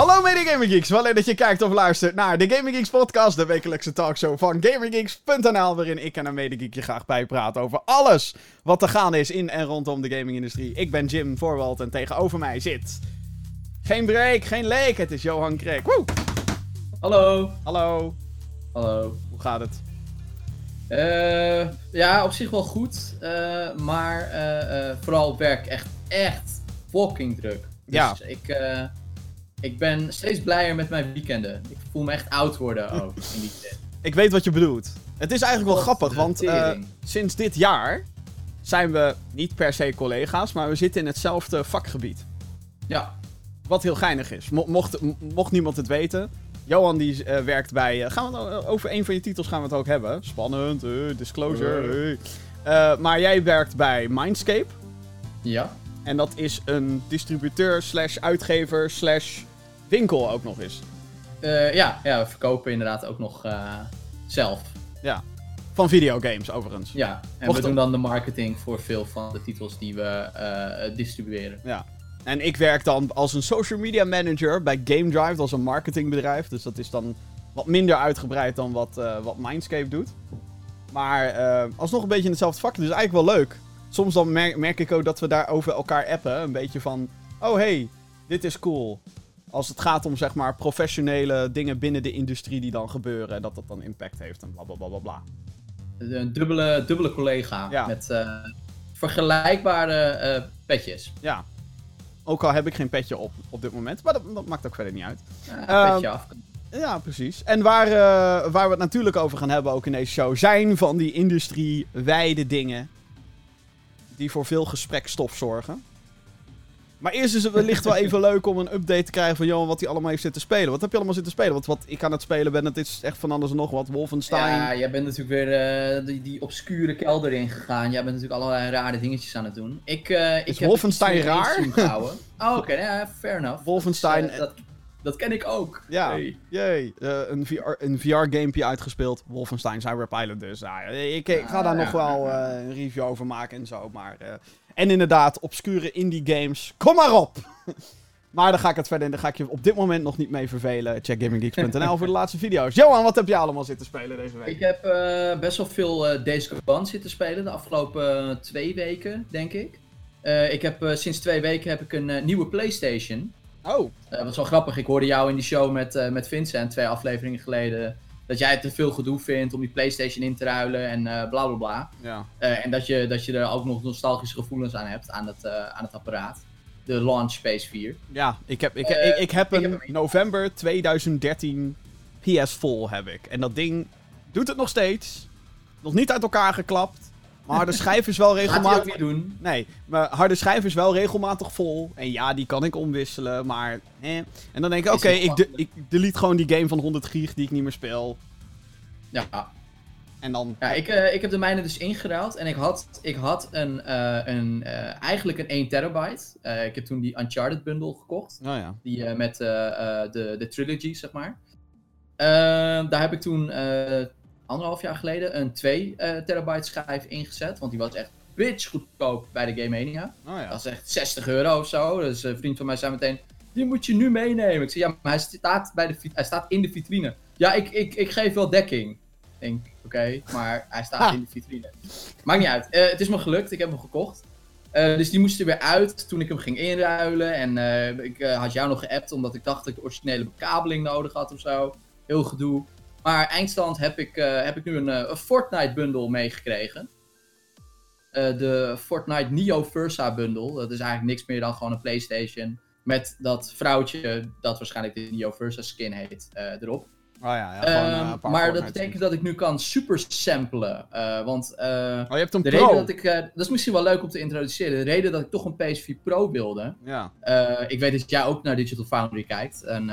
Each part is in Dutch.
Hallo mede Gaming Geeks, wel leuk dat je kijkt of luistert naar de Gaming Geeks podcast, de wekelijkse talkshow van GamingGeeks.nl, waarin ik en een medegeek je graag bijpraat over alles wat er gaande is in en rondom de gamingindustrie. Ik ben Jim Voorwald en tegenover mij zit... Geen break, geen leek, het is Johan Kreek. Woe! Hallo. Hallo, Hallo. hoe gaat het? Eh, ja, op zich wel goed. eh, maar eh, vooral op werk echt, echt fucking druk. Dus Ja. ik, ik ben steeds blijer met mijn weekenden. Ik voel me echt oud worden ook in die tijd. Ik weet wat je bedoelt. Het is eigenlijk wel grappig, want eh, sinds dit jaar zijn we niet per se collega's, maar we zitten in hetzelfde vakgebied. Ja. Wat heel geinig is. Mo- mocht, mocht niemand het weten. Johan die eh, werkt bij. eh, gaan we het over een van je titels gaan we het ook hebben. Spannend, disclosure. Eh, maar jij werkt bij Mindscape. Ja. En dat is een distributeur slash uitgever slash winkel ook nog eens. Eh, ja, ja, we verkopen inderdaad ook nog eh, zelf. Ja. Van videogames overigens. Ja. En Mocht we doen dan de marketing voor veel van de titels die we eh, distribueren. Ja. En ik werk dan als een social media manager bij Game Drive, dat is een marketingbedrijf. Dus dat is dan wat minder uitgebreid dan wat, wat Mindscape doet. Maar alsnog een beetje in hetzelfde vak, dus eigenlijk wel leuk. Soms dan merk, merk ik ook dat we daar over elkaar appen. Een beetje van, oh hey, dit is cool. Als het gaat om zeg maar professionele dingen binnen de industrie die dan gebeuren. En dat dat dan impact heeft en bla bla bla bla. Een dubbele, dubbele collega Ja. met eh, vergelijkbare eh, petjes. Ja. Ook al heb ik geen petje op op dit moment. Maar dat, dat maakt ook verder niet uit. Ja, Ehm, petje af. Ja, precies. En waar, eh, waar we het natuurlijk over gaan hebben ook in deze show zijn van die industrie-wijde dingen die voor veel gesprekstof zorgen. Maar eerst is het wellicht wel even leuk om een update te krijgen van Johan wat hij allemaal heeft zitten spelen. Wat heb je allemaal zitten spelen? Want wat ik aan het spelen ben, het is echt van alles en nog wat. Wolfenstein. Ja, jij bent natuurlijk weer eh, die, die obscure kelder ingegaan. Jij bent natuurlijk allerlei rare dingetjes aan het doen. Ik, eh ik Is heb Wolfenstein raar? gehouden. Oh, oké, ja, fair enough. Wolfenstein- eh, dat, dat ken ik ook. Ja, Hey. jee. Eh, een VR een VR-gamepje uitgespeeld. Wolfenstein Cyber Pilot dus. Nou, ja, ik, ik ga Ah, daar ja. nog wel eh, een review over maken en zo. Maar, eh, en inderdaad, obscure indie games. Kom maar op! maar dan ga ik het verder. Daar ga ik je op dit moment nog niet mee vervelen. Check gaminggeeks.nl voor de laatste video's. Johan, wat heb jij allemaal zitten spelen deze week? Ik heb eh, best wel veel eh Days Gone zitten spelen de afgelopen eh, twee weken, denk ik. Ik heb, sinds twee weken heb ik een nieuwe PlayStation. Oh, dat was wel grappig. Ik hoorde jou in die show met, met Vincent twee afleveringen geleden. Dat jij het te veel gedoe vindt om die PlayStation in te ruilen en eh bla bla bla. ja. Eh, en dat je, dat je er ook nog nostalgische gevoelens aan hebt aan het, eh, aan het apparaat. De launch PS4. Ja, ik heb, ik, ik, ik heb ik een heb november 2013 PS Full heb ik. En dat ding doet het nog steeds. Nog niet uit elkaar geklapt. Maar de schijf is wel regelmatig... niet doen. Nee, mijn harde schijf is wel regelmatig vol. En ja, die kan ik omwisselen, maar... Eh. En dan denk ik, oké, ik, de- ik delete gewoon die game van 100 gig die ik niet meer speel. Ja, En dan... ja ik, eh, ik heb de mijne dus ingeruild. En ik had, ik had een, eh, een, eh, eigenlijk een 1 terabyte. Ik heb toen die Uncharted bundle gekocht. Oh ja. Die met de, de trilogy, zeg maar. Daar heb ik toen anderhalf jaar geleden een 2 eh, terabyte schijf ingezet. Want die was echt bitch goedkoop bij de Game Mania. Oh ja. Dat is echt 60 euro of zo. Dus een vriend van mij zei meteen: Die moet je nu meenemen. Ik zei: Ja, maar hij staat, bij de, hij staat in de vitrine. Ja, ik, ik, ik geef wel dekking. Ik denk: Oké, maar hij staat Ha. in de vitrine. Maakt niet uit. Eh, het is me gelukt. Ik heb hem gekocht. Eh, dus die moest er weer uit toen ik hem ging inruilen. En eh, ik eh, had jou nog geappt omdat ik dacht dat ik de originele bekabeling nodig had of zo. Heel gedoe. Maar eindstand heb ik, eh, heb ik nu een, eh, een Fortnite bundle meegekregen. Eh, de Fortnite Neo Versa bundle. Dat is eigenlijk niks meer dan gewoon een PlayStation. Met dat vrouwtje, dat waarschijnlijk de Neo Versa skin heet, erop. Oh ja, ja paar maar dat betekent dat ik nu kan super samplen. want Oh, je hebt een de Pro. reden dat ik. dat is misschien wel leuk om te introduceren. De reden dat ik toch een PS4 Pro wilde. Ja. ik weet dat jij ook naar Digital Foundry kijkt. Een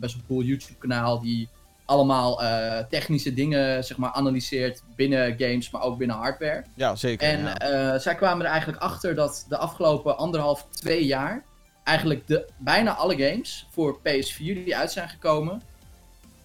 best wel cool YouTube-kanaal die allemaal eh, technische dingen zeg maar, analyseert binnen games, maar ook binnen hardware. ja, zeker. En ja. eh, zij kwamen er eigenlijk achter dat de afgelopen anderhalf, twee jaar eigenlijk de, bijna alle games voor PS4 die uit zijn gekomen,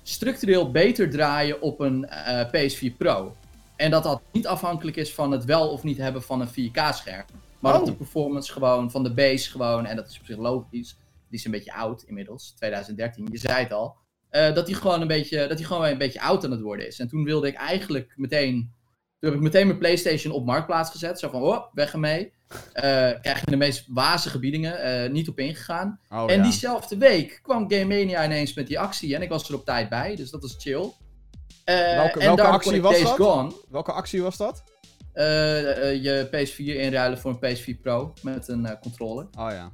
structureel beter draaien op een eh, PS4 Pro. En dat dat niet afhankelijk is van het wel of niet hebben van een 4K-scherm. Maar Oh. dat de performance gewoon van de base gewoon, en dat is op zich logisch, die is een beetje oud inmiddels, 2013, je zei het al, eh, dat hij gewoon een beetje, dat hij gewoon een beetje oud aan het worden is. En toen wilde ik eigenlijk meteen, toen heb ik meteen mijn PlayStation op marktplaats gezet, zo van, oh, weg ermee. Eh krijg je de meest wazige biedingen, eh, niet op ingegaan. Oh, en ja. diezelfde week kwam Game Mania ineens met die actie en ik was er op tijd bij, dus dat was chill. Welke- en welke actie was Days dat? Gone, Welke actie was dat? je PS4 inruilen voor een PS4 Pro met een controller. Oh ja.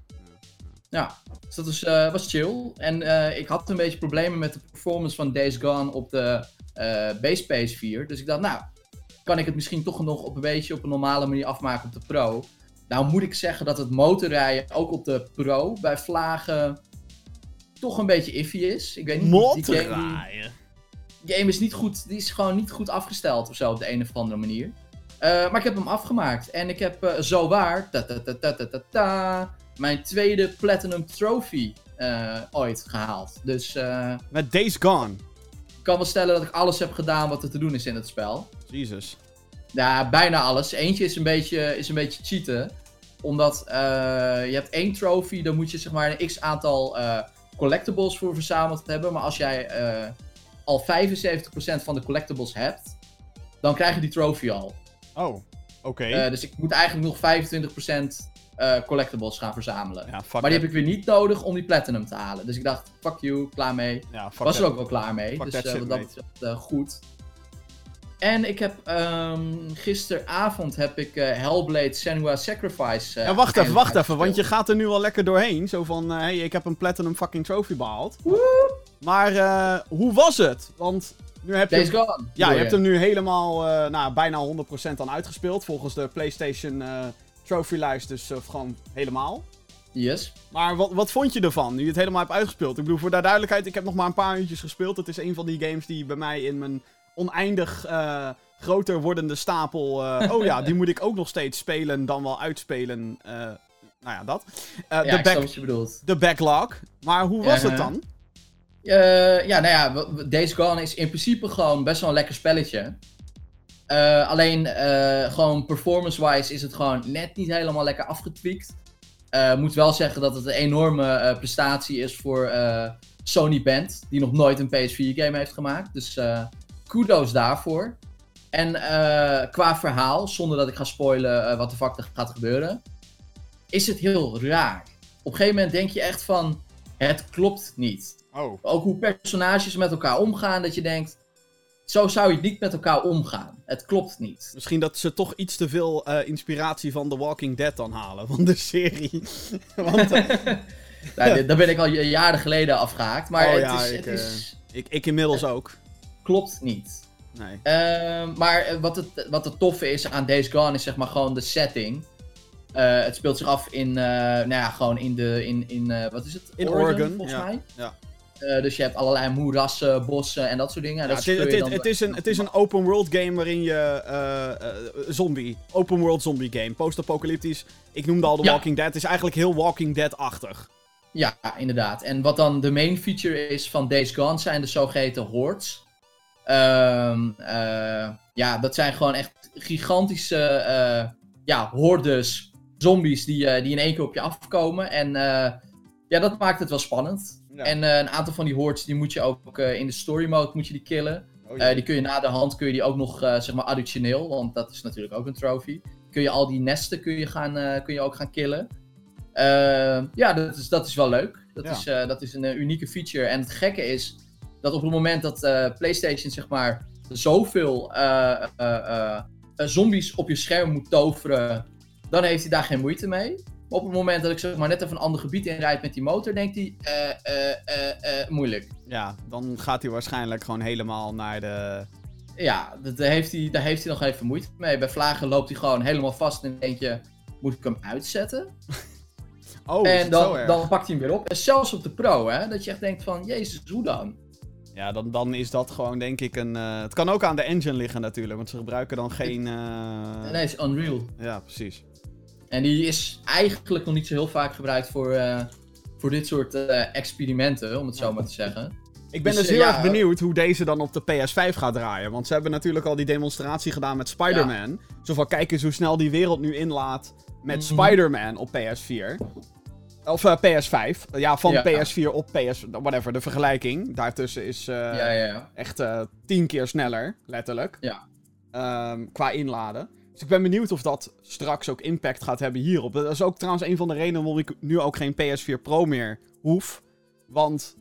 Ja, dus dat was, eh, was chill. En eh, ik had een beetje problemen met de performance van Days Gone op de eh, base PS4. Dus ik dacht, nou, kan ik het misschien toch nog op een beetje op een normale manier afmaken op de Pro. Nou moet ik zeggen dat het motorrijden ook op de Pro bij vlagen toch een beetje iffy is. Ik weet niet, die- die game, die, Motorrijden. game is niet goed, die is gewoon niet goed afgesteld of zo op de een of andere manier. Maar ik heb hem afgemaakt en ik heb zo waar, ta -ta -ta -ta -ta -ta -ta, mijn tweede Platinum Trophy eh, ooit gehaald. Dus eh, Met Days Gone. ik kan wel stellen dat ik alles heb gedaan wat er te doen is in het spel. Jesus. Ja, bijna alles. Eentje is een beetje, is een beetje cheaten. Omdat eh, je hebt één trophy, dan moet je zeg maar een x aantal collectibles voor verzameld hebben. Maar als jij al 75% van de collectibles hebt, dan krijg je die trophy al. Oh, oké. Dus ik moet eigenlijk nog 25% eh, collectibles gaan verzamelen. ja, maar die heb ik weer niet nodig om die platinum te halen. Dus ik dacht, fuck you, klaar mee. Ja, was er ook wel klaar mee. Fuck dus wat dat betreft eh, goed. En ik heb ehm, gisteravond heb ik Hellblade Senua Sacrifice. eh, Ja, wacht even, wacht even, want je gaat er nu al lekker doorheen. Zo van, hé, hey, ik heb een Platinum fucking trophy behaald. Maar hoe was het? Want nu heb je... Gone. Ja, je hebt hem nu helemaal, nou, bijna 100% aan uitgespeeld. Volgens de PlayStation trophy-lijst, dus eh, gewoon helemaal. Yes. Maar wat, wat vond je ervan, nu je het helemaal hebt uitgespeeld? Ik bedoel, voor de duidelijkheid, ik heb nog maar een paar uurtjes gespeeld. Het is een van die games die bij mij in mijn oneindig eh, groter wordende stapel... eh, oh ja, die moet ik ook nog steeds spelen, dan wel uitspelen. nou ja, dat. Ja, de, back- wat je bedoelt. de backlog. Maar hoe was het dan? Ja, nou ja, Days Gone is in principe gewoon best wel een lekker spelletje. Eh, alleen eh, gewoon performance-wise is het gewoon net niet helemaal lekker afgetweakt. Eh moet wel zeggen dat het een enorme prestatie is voor Sony Band, die nog nooit een PS4-game heeft gemaakt. Dus kudos daarvoor. En qua verhaal, zonder dat ik ga spoilen wat de fuck er gaat gebeuren, is het heel raar. Op een gegeven moment denk je echt van, het klopt niet Oh. ook hoe personages met elkaar omgaan, dat je denkt, zo zou je niet met elkaar omgaan. Het klopt niet. Misschien dat ze toch iets te veel eh, inspiratie van The Walking Dead dan halen, van de serie. Want eh, Nou, daar ben ik al jaren geleden afgehaakt, maar Oh het, ja, is, ik, het is, ik, ik inmiddels ook. klopt niet. Nee. Ehm, maar eh, wat het, wat het toffe is aan Days Gone is zeg maar gewoon de setting. Eh, het speelt zich af in, eh, nou ja, gewoon in de, in, in eh, wat is het? In Oregon, volgens ja, mij. ja. Eh, dus je hebt allerlei moerassen, bossen en dat soort dingen. En Ja, dat het, is- het, het een, het is een open world game waarin je eh, eh, zombie, open world zombie game, post-apocalyptisch. Ik noemde al The Ja. Walking Dead. Het is eigenlijk heel Walking Dead-achtig. Ja, inderdaad. En wat dan de main feature is van Days Gone zijn de zogeheten hordes. Ehm, eh, ja, dat zijn gewoon echt gigantische ja, hordes zombies die, die in één keer op je afkomen. En ja, dat maakt het wel spannend. Ja. En eh, een aantal van die hordes die moet je ook eh, in de story mode moet je die killen. Oh, Eh, die kun je na de hand kun je die ook nog zeg maar additioneel, want dat is natuurlijk ook een trophy. Kun je al die nesten kun je, gaan, kun je ook gaan killen. Eh, ja, dat is, dat is wel leuk. Dat, Ja. is, dat is een unieke feature. En het gekke is dat op het moment dat PlayStation zeg maar zoveel zombies op je scherm moet toveren, dan heeft hij daar geen moeite mee. Op het moment dat ik zeg maar net even een ander gebied inrijd met die motor, denkt hij eh, eh, eh, eh, moeilijk. ja, dan gaat hij waarschijnlijk gewoon helemaal naar de... Ja, dat, daar, heeft hij, daar heeft hij nog even moeite mee. Bij vlagen loopt hij gewoon helemaal vast en denk je, moet ik hem uitzetten? Oh, en dan, dan pakt hij hem weer op. En zelfs op de pro, hè, dat je echt denkt van, jezus, hoe dan? Ja, dan, dan is dat gewoon denk ik een... Het kan ook aan de engine liggen natuurlijk, want ze gebruiken dan geen... eh, Nee, het is Unreal. Ja, precies. En die is eigenlijk nog niet zo heel vaak gebruikt voor, eh, voor dit soort eh, experimenten, om het zo maar te zeggen. Ik ben Dus, dus, eh, heel ja, erg benieuwd hoe deze dan op de PS5 gaat draaien. Want ze hebben natuurlijk al die demonstratie gedaan met Spider-Man. Zo van, kijk eens hoe snel die wereld nu inlaat met Mhm. Spider-Man op PS4. Of eh, PS5. Ja, van Ja. PS4 op PS... Whatever, de vergelijking. Daartussen is ja, ja, ja. echt tien keer sneller, letterlijk. Ja. Ehm, qua inladen. Dus ik ben benieuwd of dat straks ook impact gaat hebben hierop. Dat is ook trouwens een van de redenen waarom ik nu ook geen PS4 Pro meer hoef. Want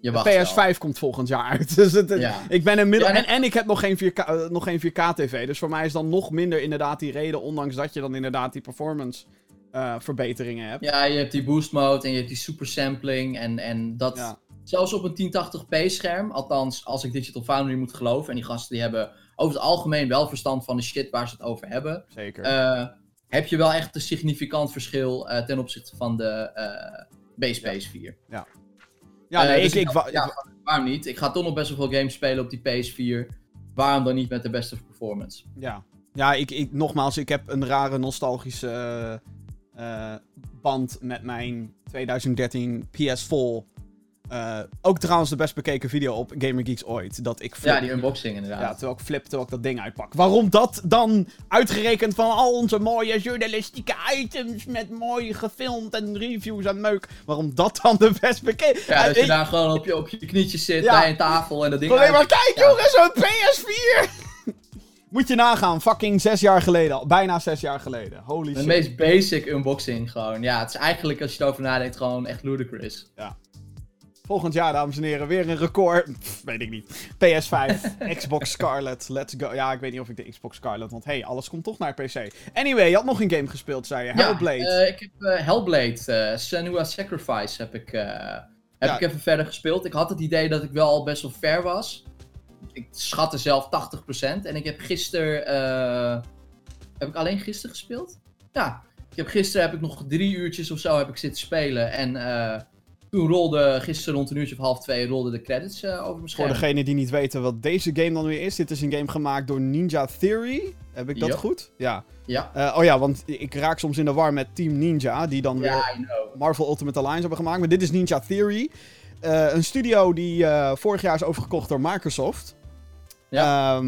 Je de wacht wel. PS5 komt volgend jaar uit. Dus het, Ja. ik ben inmiddels... Ja, en, ik heb nog geen 4K, eh, nog geen 4K-tv. Dus voor mij is dan nog minder inderdaad die reden. Ondanks dat je dan inderdaad die performance eh, verbeteringen hebt. Ja, je hebt die boost mode en je hebt die super sampling en, en dat... Ja. Zelfs op een 1080p scherm, althans als ik Digital Foundry moet geloven, en die gasten die hebben over het algemeen wel verstand van de shit waar ze het over hebben, Zeker. eh, heb je wel echt een significant verschil eh, ten opzichte van de eh base PS4. ja, eh, nee, dus ik... ik ja, Waarom niet? Ik ga toch nog best wel veel games spelen op die PS4. Waarom dan niet met de beste performance? Ja, ja ik, ik, nogmaals, ik heb een rare nostalgische band met mijn 2013 PS4. Eh, ook trouwens de best bekeken video op Gamer Geeks ooit. Dat ik flip, Ja, die unboxing inderdaad. ja, terwijl ik flip, terwijl ik dat ding uitpak. Waarom dat dan uitgerekend van al onze mooie journalistieke items met mooi gefilmd en reviews en meuk. Waarom dat dan de best bekeken... Ja, dat je ik- daar gewoon op je, op je knietjes zit Ja. bij een tafel en dat ding Alleen maar kijk Ja. jongens, zo'n PS4! Moet je nagaan, fucking zes jaar geleden. Bijna zes jaar geleden. Holy De shit. meest basic unboxing gewoon. Ja, het is eigenlijk als je erover nadenkt gewoon echt ludicrous. Volgend jaar, dames en heren, weer een record. Pff, weet ik niet. PS5, Xbox Scarlet, let's go. Ja, ik weet niet of ik de Xbox Scarlet, want hey, alles komt toch naar PC. Anyway, je had nog een game gespeeld, zei je. Hellblade. Ja, eh, ik heb eh, Hellblade, eh Senua Sacrifice heb ik, heb Ja. ik even verder gespeeld. Ik had het idee dat ik wel al best wel ver was. Ik schatte zelf 80%. En ik heb gisteren... heb ik alleen gisteren gespeeld? Ja. Ik heb gisteren heb ik nog drie uurtjes of zo heb ik zitten spelen. En toen rolde gisteren rond een uurtje of half twee rolde de credits eh, over mijn Voor scherm. degenen die niet weten wat deze game dan weer is. Dit is een game gemaakt door Ninja Theory. Heb ik dat goed? Ja. Ja. Eh, oh ja, want ik raak soms in de war met Team Ninja. Die dan weer. Marvel Ultimate Alliance hebben gemaakt. Maar dit is Ninja Theory. Eh, een studio die vorig jaar is overgekocht door Microsoft. Ja,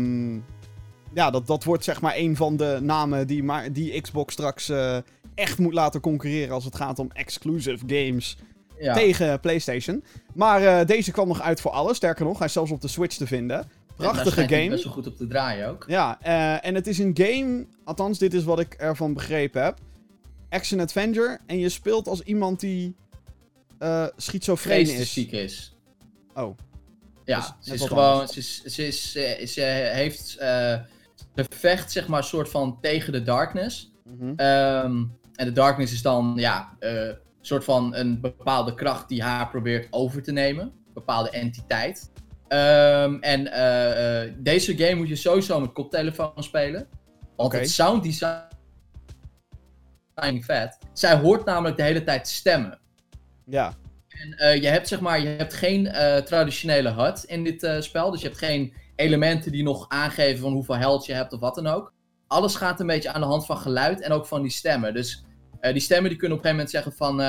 ja dat, dat wordt zeg maar een van de namen die, die Xbox straks echt moet laten concurreren als het gaat om exclusive games Ja. tegen PlayStation. Maar eh, deze kwam nog uit voor alles. Sterker nog, hij is zelfs op de Switch te vinden. Prachtige schijnt hij game. best wel goed op te draaien ook. Ja, eh, en het is een game, althans dit is wat ik ervan begrepen heb. Action Adventure. En je speelt als iemand die schizofreen is. Geestesziek is. Oh. Ja, Dus ze is gewoon, anders. ze, is, ze, is, ze, ze heeft, ze vecht zeg maar soort van tegen de darkness. Mhm. Ehm, en de darkness is dan, ja, soort van een bepaalde kracht die haar probeert over te nemen. Een bepaalde entiteit. Ehm, en eh, eh, deze game moet je sowieso met koptelefoon spelen. Want het sound design is vet. Zij hoort namelijk de hele tijd stemmen. Ja. En eh, je hebt zeg maar, je hebt geen traditionele HUD in dit spel. Dus je hebt geen elementen die nog aangeven van hoeveel health je hebt of wat dan ook. Alles gaat een beetje aan de hand van geluid en ook van die stemmen. Dus eh, die stemmen die kunnen op een gegeven moment zeggen van...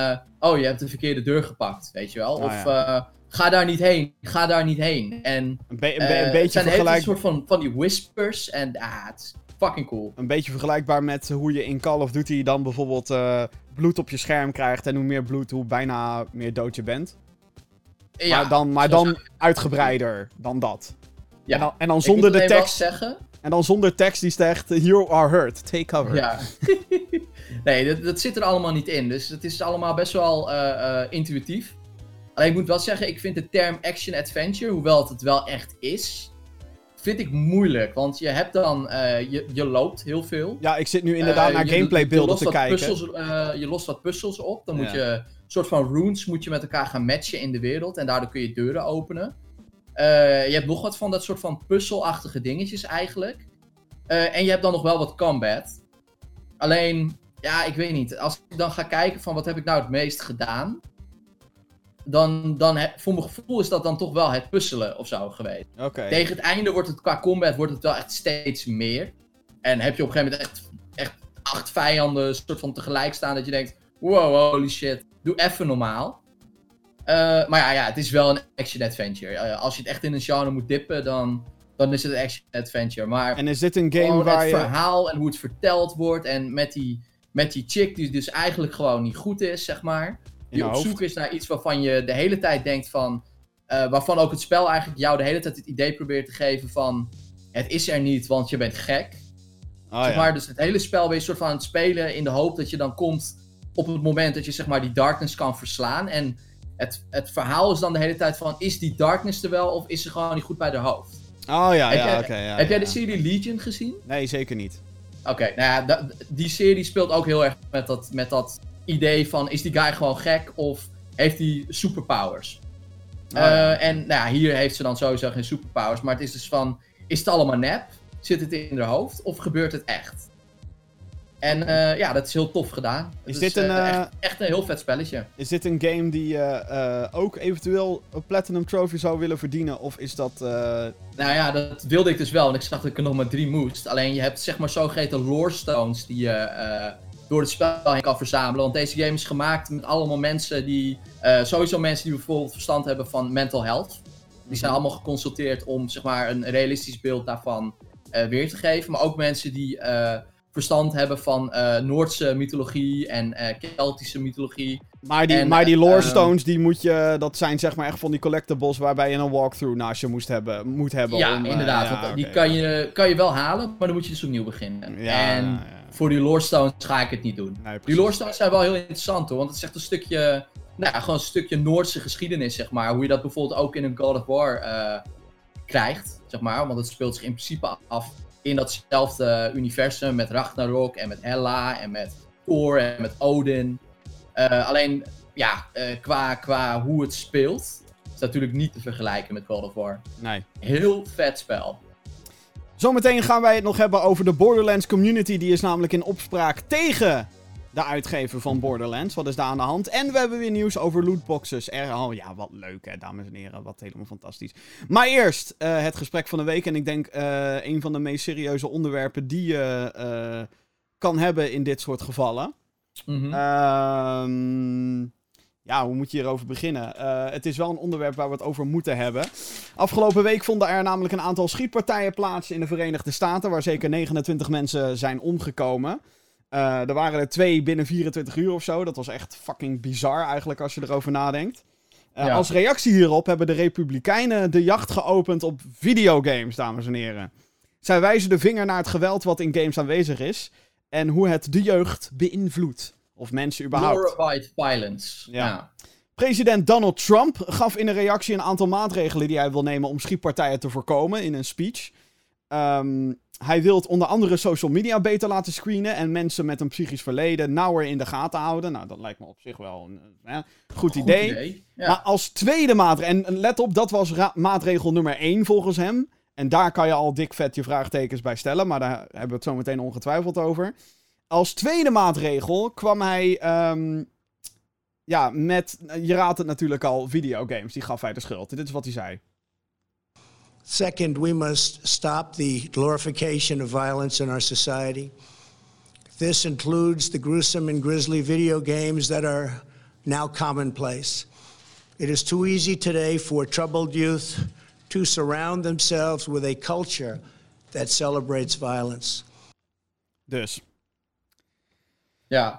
eh, oh, je hebt de verkeerde deur gepakt, weet je wel. Ah, of ja. eh, ga daar niet heen, ga daar niet heen. En Een, be- een, be- een het beetje zijn vergelijk- tijd soort van, van die whispers. En ah, het is fucking cool. een beetje vergelijkbaar met hoe je in Call of Duty dan bijvoorbeeld bloed op je scherm krijgt. En hoe meer bloed, hoe bijna meer dood je bent. Ja, maar dan, maar dan uitgebreider dan dat. ja. En dan, en dan Ik zonder de tekst. zeggen, En dan zonder tekst die zegt: You are hurt, take cover. Ja. nee, dat, dat zit er allemaal niet in. Dus het is allemaal best wel eh, eh, intuïtief. Alleen ik moet wel zeggen, ik vind de term action-adventure, hoewel het het wel echt is, vind ik moeilijk. Want je hebt dan, eh, je, je loopt heel veel. Ja, ik zit nu inderdaad naar je- gameplaybeelden te wat kijken. Puzzels, je lost wat puzzels op. Dan moet je een soort van runes moet je met elkaar gaan matchen in de wereld. En daardoor kun je deuren openen. Je hebt nog wat van dat soort van puzzelachtige dingetjes eigenlijk. En je hebt dan nog wel wat combat. Alleen, ja, ik weet niet. Als ik dan ga kijken van wat heb ik nou het meest gedaan. Dan, dan he- voor mijn gevoel is dat dan toch wel het puzzelen of zo geweest. Oké. Tegen het einde wordt het qua combat wordt het wel echt steeds meer. En heb je op een gegeven moment echt, echt acht vijanden soort van tegelijk staan dat je denkt, wow, holy shit, doe even normaal. Eh, maar ja, ja, het is wel een action-adventure. Eh, als je het echt in een genre moet dippen, dan, dan is het een action-adventure. Maar En is dit een game waar het je. verhaal en hoe het verteld wordt en met die, met die chick die dus eigenlijk gewoon niet goed is, zeg maar. je die op zoek is naar iets waarvan je de hele tijd denkt van... eh, waarvan ook het spel eigenlijk jou de hele tijd het idee probeert te geven van... Het is er niet, want je bent gek. Oh, zeg ja. maar, dus het hele spel ben je soort van aan het spelen in de hoop dat je dan komt op het moment dat je zeg maar die darkness kan verslaan. En het, het verhaal is dan de hele tijd van, is die darkness er wel of is ze gewoon niet goed bij de hoofd? Oh ja, Heb ja, oké. ja, Heb jij de serie Legion gezien? Nee, zeker niet. Oké, nou ja, die serie speelt ook heel erg met dat, met dat idee van, is die guy gewoon gek of heeft hij superpowers? Oh. Eh, en nou ja, hier heeft ze dan sowieso geen superpowers, maar het is dus van, is het allemaal nep? Zit het in haar hoofd of gebeurt het echt? En eh, ja, dat is heel tof gedaan. Is Het dit een, eh, eh, echt, echt een heel vet spelletje. Is dit een game die je eh, ook eventueel een Platinum Trophy zou willen verdienen? Of is dat... Nou ja, dat wilde ik dus wel, want ik zag dat ik er nog maar drie moest. Alleen je hebt zeg maar zogeheten lore stones die je door het spel heen kan verzamelen. Want deze game is gemaakt met allemaal mensen die, sowieso mensen die bijvoorbeeld verstand hebben van mental health. Die zijn allemaal geconsulteerd om zeg maar een realistisch beeld daarvan weer te geven. Maar ook mensen die verstand hebben van eh, Noordse mythologie en eh, Keltische mythologie. Maar die, En, maar die lore ehm, stones, die moet je, dat zijn zeg maar echt van die collectibles waarbij je een walkthrough naast je moest hebben, moet hebben. Ja, om, eh, inderdaad. ja, die kan je, kan je wel halen, maar dan moet je dus opnieuw beginnen. Ja, en ja. voor die lore stones ga ik het niet doen. Nee, Die lore stones zijn wel heel interessant hoor, want het is echt een stukje, nou ja, gewoon een stukje Noordse geschiedenis zeg maar. Hoe je dat bijvoorbeeld ook in een God of War krijgt, zeg maar. Want het speelt zich in principe af in datzelfde universum met Ragnarok en met Hela en met Thor en met Odin. Eh, alleen, ja, eh, qua, qua hoe het speelt, is natuurlijk niet te vergelijken met God of War. Nee. Heel vet spel. Zometeen gaan wij het nog hebben over de Borderlands community. Die is namelijk in opspraak tegen de uitgever van Borderlands. Wat is daar aan de hand? En we hebben weer nieuws over lootboxes. Er, oh ja, wat leuk hè, dames en heren. Wat helemaal fantastisch. Maar eerst eh, het gesprek van de week. En ik denk eh, een van de meest serieuze onderwerpen die je eh, kan hebben in dit soort gevallen. Mhm. Ehm, ja, hoe moet je hierover beginnen? Het is wel een onderwerp waar we het over moeten hebben. Afgelopen week vonden er namelijk een aantal schietpartijen plaats in de Verenigde Staten, waar zeker 29 mensen zijn omgekomen. Eh, er waren er twee binnen 24 uur of zo. Dat was echt fucking bizar eigenlijk als je erover nadenkt. Eh, Ja. Als reactie hierop hebben de Republikeinen de jacht geopend op videogames, dames en heren. Zij wijzen de vinger naar het geweld wat in games aanwezig is en hoe het de jeugd beïnvloedt. Of mensen überhaupt. Glorified violence. Ja. Ja. President Donald Trump gaf in een reactie een aantal maatregelen die hij wil nemen om schietpartijen te voorkomen in een speech. Ehm, hij wil onder andere social media beter laten screenen en mensen met een psychisch verleden nauwer in de gaten houden. Nou, dat lijkt me op zich wel een eh, goed idee. Ja. Maar als tweede maatregel, en let op, dat was maatregel nummer 1 volgens hem. En daar kan je al dik vet je vraagtekens bij stellen, maar daar hebben we het zo meteen ongetwijfeld over. Als tweede maatregel kwam hij, ehm, ja, met, je raadt het natuurlijk al, videogames. Die gaf hij de schuld. Dit is wat hij zei. Second, we must stop the glorification of violence in our society. This includes the gruesome and grisly video games that are now commonplace. It is too easy today for troubled youth to surround themselves with a culture that celebrates violence. Dus, Ja.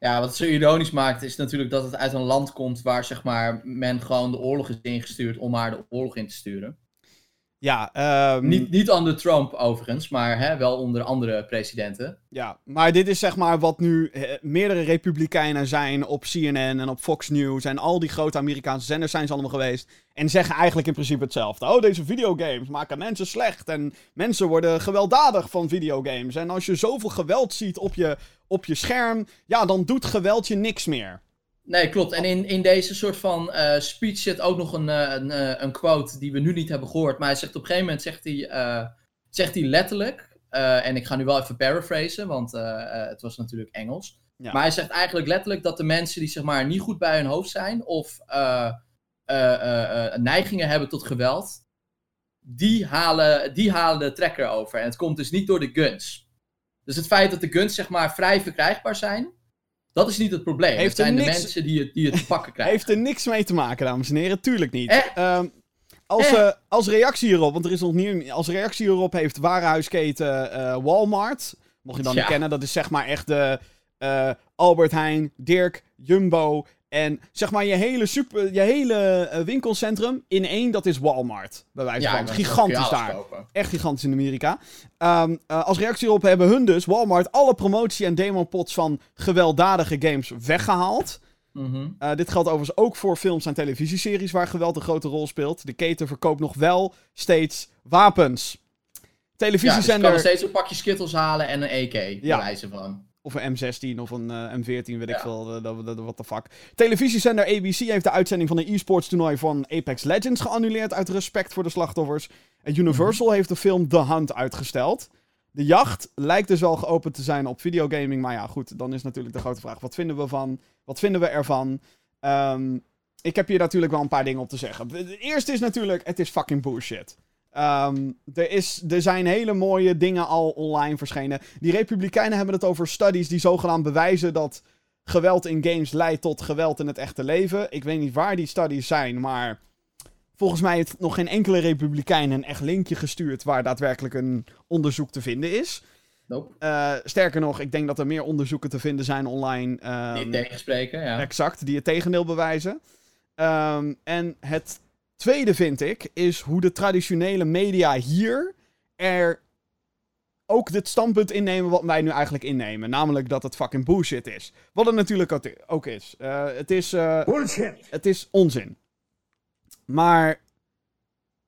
Ja, wat het zo ironisch maakt is natuurlijk dat het uit een land komt waar zeg maar men gewoon de oorlog is ingestuurd om maar de oorlog in te sturen. ja, ehm, Niet, niet onder Trump overigens, maar hè, wel onder andere presidenten. Ja, maar dit is zeg maar wat nu eh, meerdere republikeinen zijn op CNN en op Fox News en al die grote Amerikaanse zenders zijn ze allemaal geweest. En zeggen eigenlijk in principe hetzelfde. Oh, deze videogames maken mensen slecht en mensen worden gewelddadig van videogames. En als je zoveel geweld ziet op je, op je scherm, ja, dan doet geweld je niks meer. Nee, klopt. En in, in deze soort van eh, speech zit ook nog een, eh, een, eh, een quote die we nu niet hebben gehoord. Maar hij zegt op een gegeven moment zegt hij, zegt hij letterlijk. en ik ga nu wel even paraphrasen, want het was natuurlijk Engels. Ja. Maar hij zegt eigenlijk letterlijk dat de mensen die zeg maar niet goed bij hun hoofd zijn of neigingen hebben tot geweld, die halen, die halen de trekker over. En het komt dus niet door de guns. Dus het feit dat de guns zeg maar vrij verkrijgbaar zijn, dat is niet het probleem. Heeft het zijn de mensen die het, die het pakken krijgen. Heeft er niks mee te maken, dames en heren. Tuurlijk niet. Eh. Ehm, als, Eh. als reactie hierop, want er is nog niet. Als reactie hierop heeft warenhuisketen eh, Walmart. Mocht je dan Ja. niet kennen, dat is zeg maar echt de. eh, Albert Heijn, Dirk, Jumbo en zeg maar je hele, super, je hele eh, winkelcentrum in één, dat is Walmart. Bij wijze Ja, van. kun Gigantisch daar. kopen. Echt gigantisch in Amerika. Ehm, eh, als reactie erop hebben hun dus, Walmart, alle promotie- en demopots van gewelddadige games weggehaald. Mhm. Eh, dit geldt overigens ook voor films en televisieseries waar geweld een grote rol speelt. De keten verkoopt nog wel steeds wapens. Ja, dus je kan Televisiezender nog steeds een pakje Skittles halen en een EK, Ja. ja. wijze van. Of een M16 of een eh, M14, weet ik veel, eh, dat- dat- wat de fuck. Televisiezender ABC heeft de uitzending van een e-sports toernooi van Apex Legends geannuleerd uit respect voor de slachtoffers. En Universal Mhm. heeft de film The Hunt uitgesteld. De jacht lijkt dus wel geopend te zijn op videogaming, maar ja, goed, dan is natuurlijk de grote vraag, wat vinden we van? Wat vinden we ervan? Ehm, ik heb hier natuurlijk wel een paar dingen op te zeggen. De eerste is natuurlijk, het is fucking bullshit. Ehm, er, is, er zijn hele mooie dingen al online verschenen. Die Republikeinen hebben het over studies die zogenaamd bewijzen dat geweld in games leidt tot geweld in het echte leven. Ik weet niet waar die studies zijn, maar volgens mij heeft nog geen enkele Republikein een echt linkje gestuurd waar daadwerkelijk een onderzoek te vinden is. Nope. Eh, sterker nog, ik denk dat er meer onderzoeken te vinden zijn online. ehm, Niet tegenspreken, ja. Exact, die het tegendeel bewijzen. Ehm, en het tweede vind ik, is hoe de traditionele media hier er ook het standpunt innemen wat wij nu eigenlijk innemen. Namelijk dat het fucking bullshit is. Wat het natuurlijk ook- ook is. Eh, het is... eh, Bullshit. het is onzin. Maar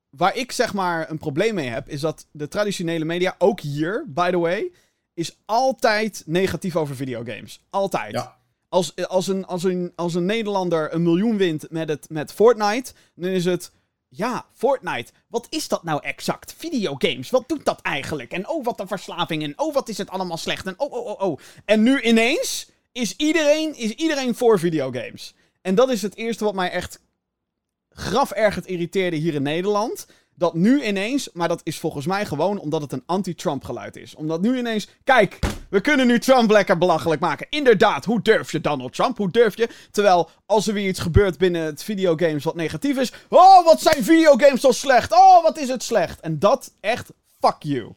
waar ik zeg maar een probleem mee heb, is dat de traditionele media, ook hier, by the way, is altijd negatief over videogames. Altijd. Ja. Als, als, een, als, een, als een Nederlander een miljoen wint met, het, met Fortnite, dan is het. Ja, Fortnite. Wat is dat nou exact? Videogames. Wat doet dat eigenlijk? En oh, wat een verslaving. En oh, wat is het allemaal slecht. En oh, oh, oh, oh. En nu ineens is iedereen, is iedereen voor videogames. En dat is het eerste wat mij echt graf ergend irriteerde hier in Nederland. Dat nu ineens, maar dat is volgens mij gewoon omdat het een anti-Trump geluid is. Omdat nu ineens, kijk, we kunnen nu Trump lekker belachelijk maken. Inderdaad, hoe durf je Donald Trump? Hoe durf je? Terwijl als er weer iets gebeurt binnen het videogames wat negatief is. Oh, wat zijn videogames zo slecht? Oh, wat is het slecht? En dat echt, fuck you.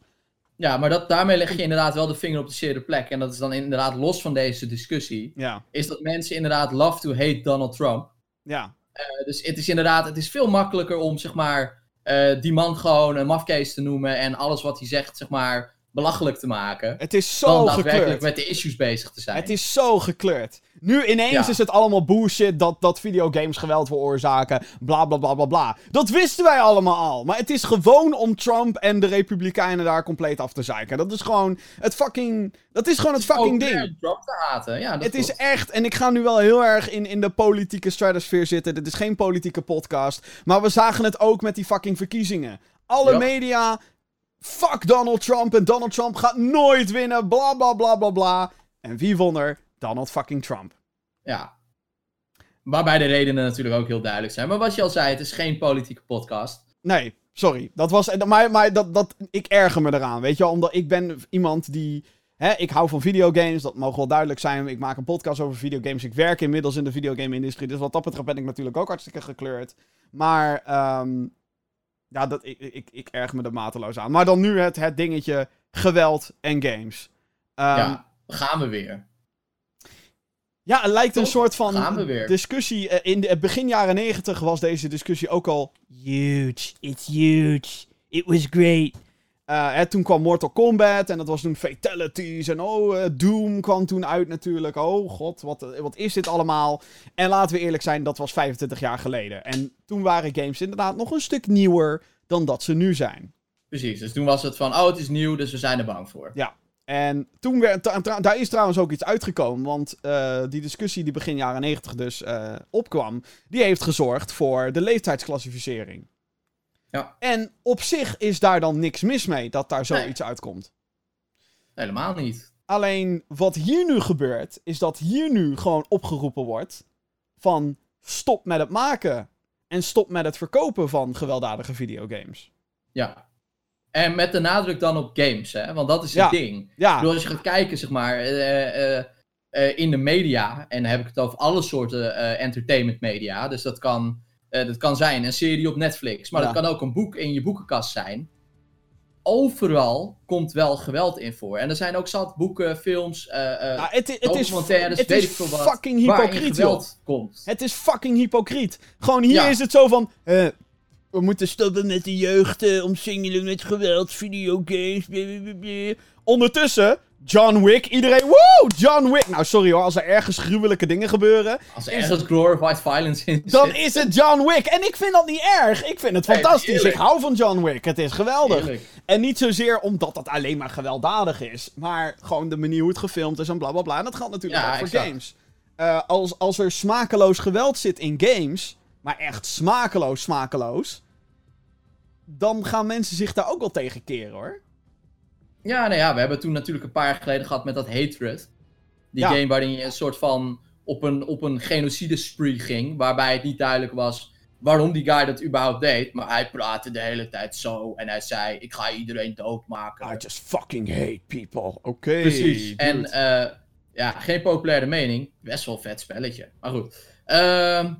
Ja, maar dat, daarmee leg je inderdaad wel de vinger op de zere plek. En dat is dan inderdaad los van deze discussie. Ja, Is dat mensen inderdaad love to hate Donald Trump. ja. Eh, dus het is inderdaad, het is veel makkelijker om zeg maar eh, die man gewoon een mafkees te noemen en alles wat hij zegt zeg maar belachelijk te maken. Het is dan zo daadwerkelijk gekleurd. met de issues bezig te zijn. Het is zo gekleurd. Nu ineens Ja. is het allemaal bullshit dat, dat videogames geweld veroorzaken. Bla bla bla bla bla. Dat wisten wij allemaal al. Maar het is gewoon om Trump en de Republikeinen daar compleet af te zeiken. Dat is gewoon het fucking. Dat is gewoon het fucking ding. Trump te haten. Ja, dat Het is echt, en ik ga nu wel heel erg in, in de politieke stratosphere zitten. Dit is geen politieke podcast. Maar we zagen het ook met die fucking verkiezingen. Alle media. Fuck Donald Trump. En Donald Trump gaat nooit winnen. Bla bla bla bla bla. En wie won er? Donald fucking Trump. Ja. Waarbij de redenen natuurlijk ook heel duidelijk zijn. Maar wat je al zei, het is geen politieke podcast. Nee, sorry. Dat was. Maar, maar dat, dat, ik erger me eraan. Weet je wel, omdat ik ben iemand die. Hè, ik hou van videogames, dat mogen wel duidelijk zijn. Ik maak een podcast over videogames. Ik werk inmiddels in de videogame-industrie. Dus wat dat betreft ben ik natuurlijk ook hartstikke gekleurd. Maar. ehm, ja, dat, ik, ik, ik erger me er mateloos aan. Maar dan nu het, het dingetje geweld en games. Ehm, ja, gaan we weer. Ja, het lijkt een soort van discussie. eh, In de begin jaren negentig was deze discussie ook al huge. It's huge. It was great. Eh, hè, toen kwam Mortal Kombat en dat was toen fatalities. En oh, eh, Doom kwam toen uit natuurlijk. Oh god, wat, eh, wat is dit allemaal? En laten we eerlijk zijn, dat was 25 jaar geleden. En toen waren games inderdaad nog een stuk nieuwer dan dat ze nu zijn. Precies, dus toen was het van, oh het is nieuw, dus we zijn er bang voor. En toen werd, daar is trouwens ook iets uitgekomen, want die discussie die begin jaren 90 dus opkwam, die heeft gezorgd voor de leeftijdsclassificering. Ja. En op zich is daar dan niks mis mee dat daar zoiets uitkomt. Helemaal niet. Alleen wat hier nu gebeurt, is dat hier nu gewoon opgeroepen wordt van stop met het maken en stop met het verkopen van gewelddadige videogames. Ja. En met de nadruk dan op games, hè? Want dat is Ja. het ding. Ja, bedoel, als je gaat kijken, zeg maar, eh, eh, eh, in de media, en dan heb ik het over alle soorten entertainment media. Dus dat kan, eh, dat kan zijn een serie op Netflix, maar Ja. dat kan ook een boek in je boekenkast zijn. overal komt wel geweld in voor. En er zijn ook zat boeken, films, eh, Nou, het, het documentaires, het weet is ik veel wat, fucking hypocriet, geweld komt. Het is fucking hypocriet. Gewoon hier Ja. is het zo van... we moeten stoppen met de jeugd, omsingelen met geweld, videogames, blablabla. Ondertussen, John Wick, iedereen... Woe! John Wick! Nou, sorry hoor, als er ergens gruwelijke dingen gebeuren... Als er ergens glorified violence in Dan is het John Wick. En ik vind dat niet erg. Ik vind het fantastisch. Ik hou van John Wick. Het is geweldig. En niet zozeer omdat het alleen maar gewelddadig is. Maar gewoon de manier hoe het gefilmd is en bla bla bla. En dat geldt natuurlijk Ja, ook voor exact. games. Eh, als, als er smakeloos geweld zit in games. Maar echt smakeloos, smakeloos. Dan gaan mensen zich daar ook wel tegen keren hoor. Ja, nou ja, we hebben toen natuurlijk een paar jaar geleden gehad met dat Hatred. Die Ja. game waarin je een soort van op een, op een genocide spree ging. Waarbij het niet duidelijk was waarom die guy dat überhaupt deed. Maar hij praatte de hele tijd zo. En hij zei, ik ga iedereen doodmaken. I just fucking hate people. Oké. Precies. dude. En eh, ja, geen populaire mening. Best wel vet spelletje. Maar goed. Ehm,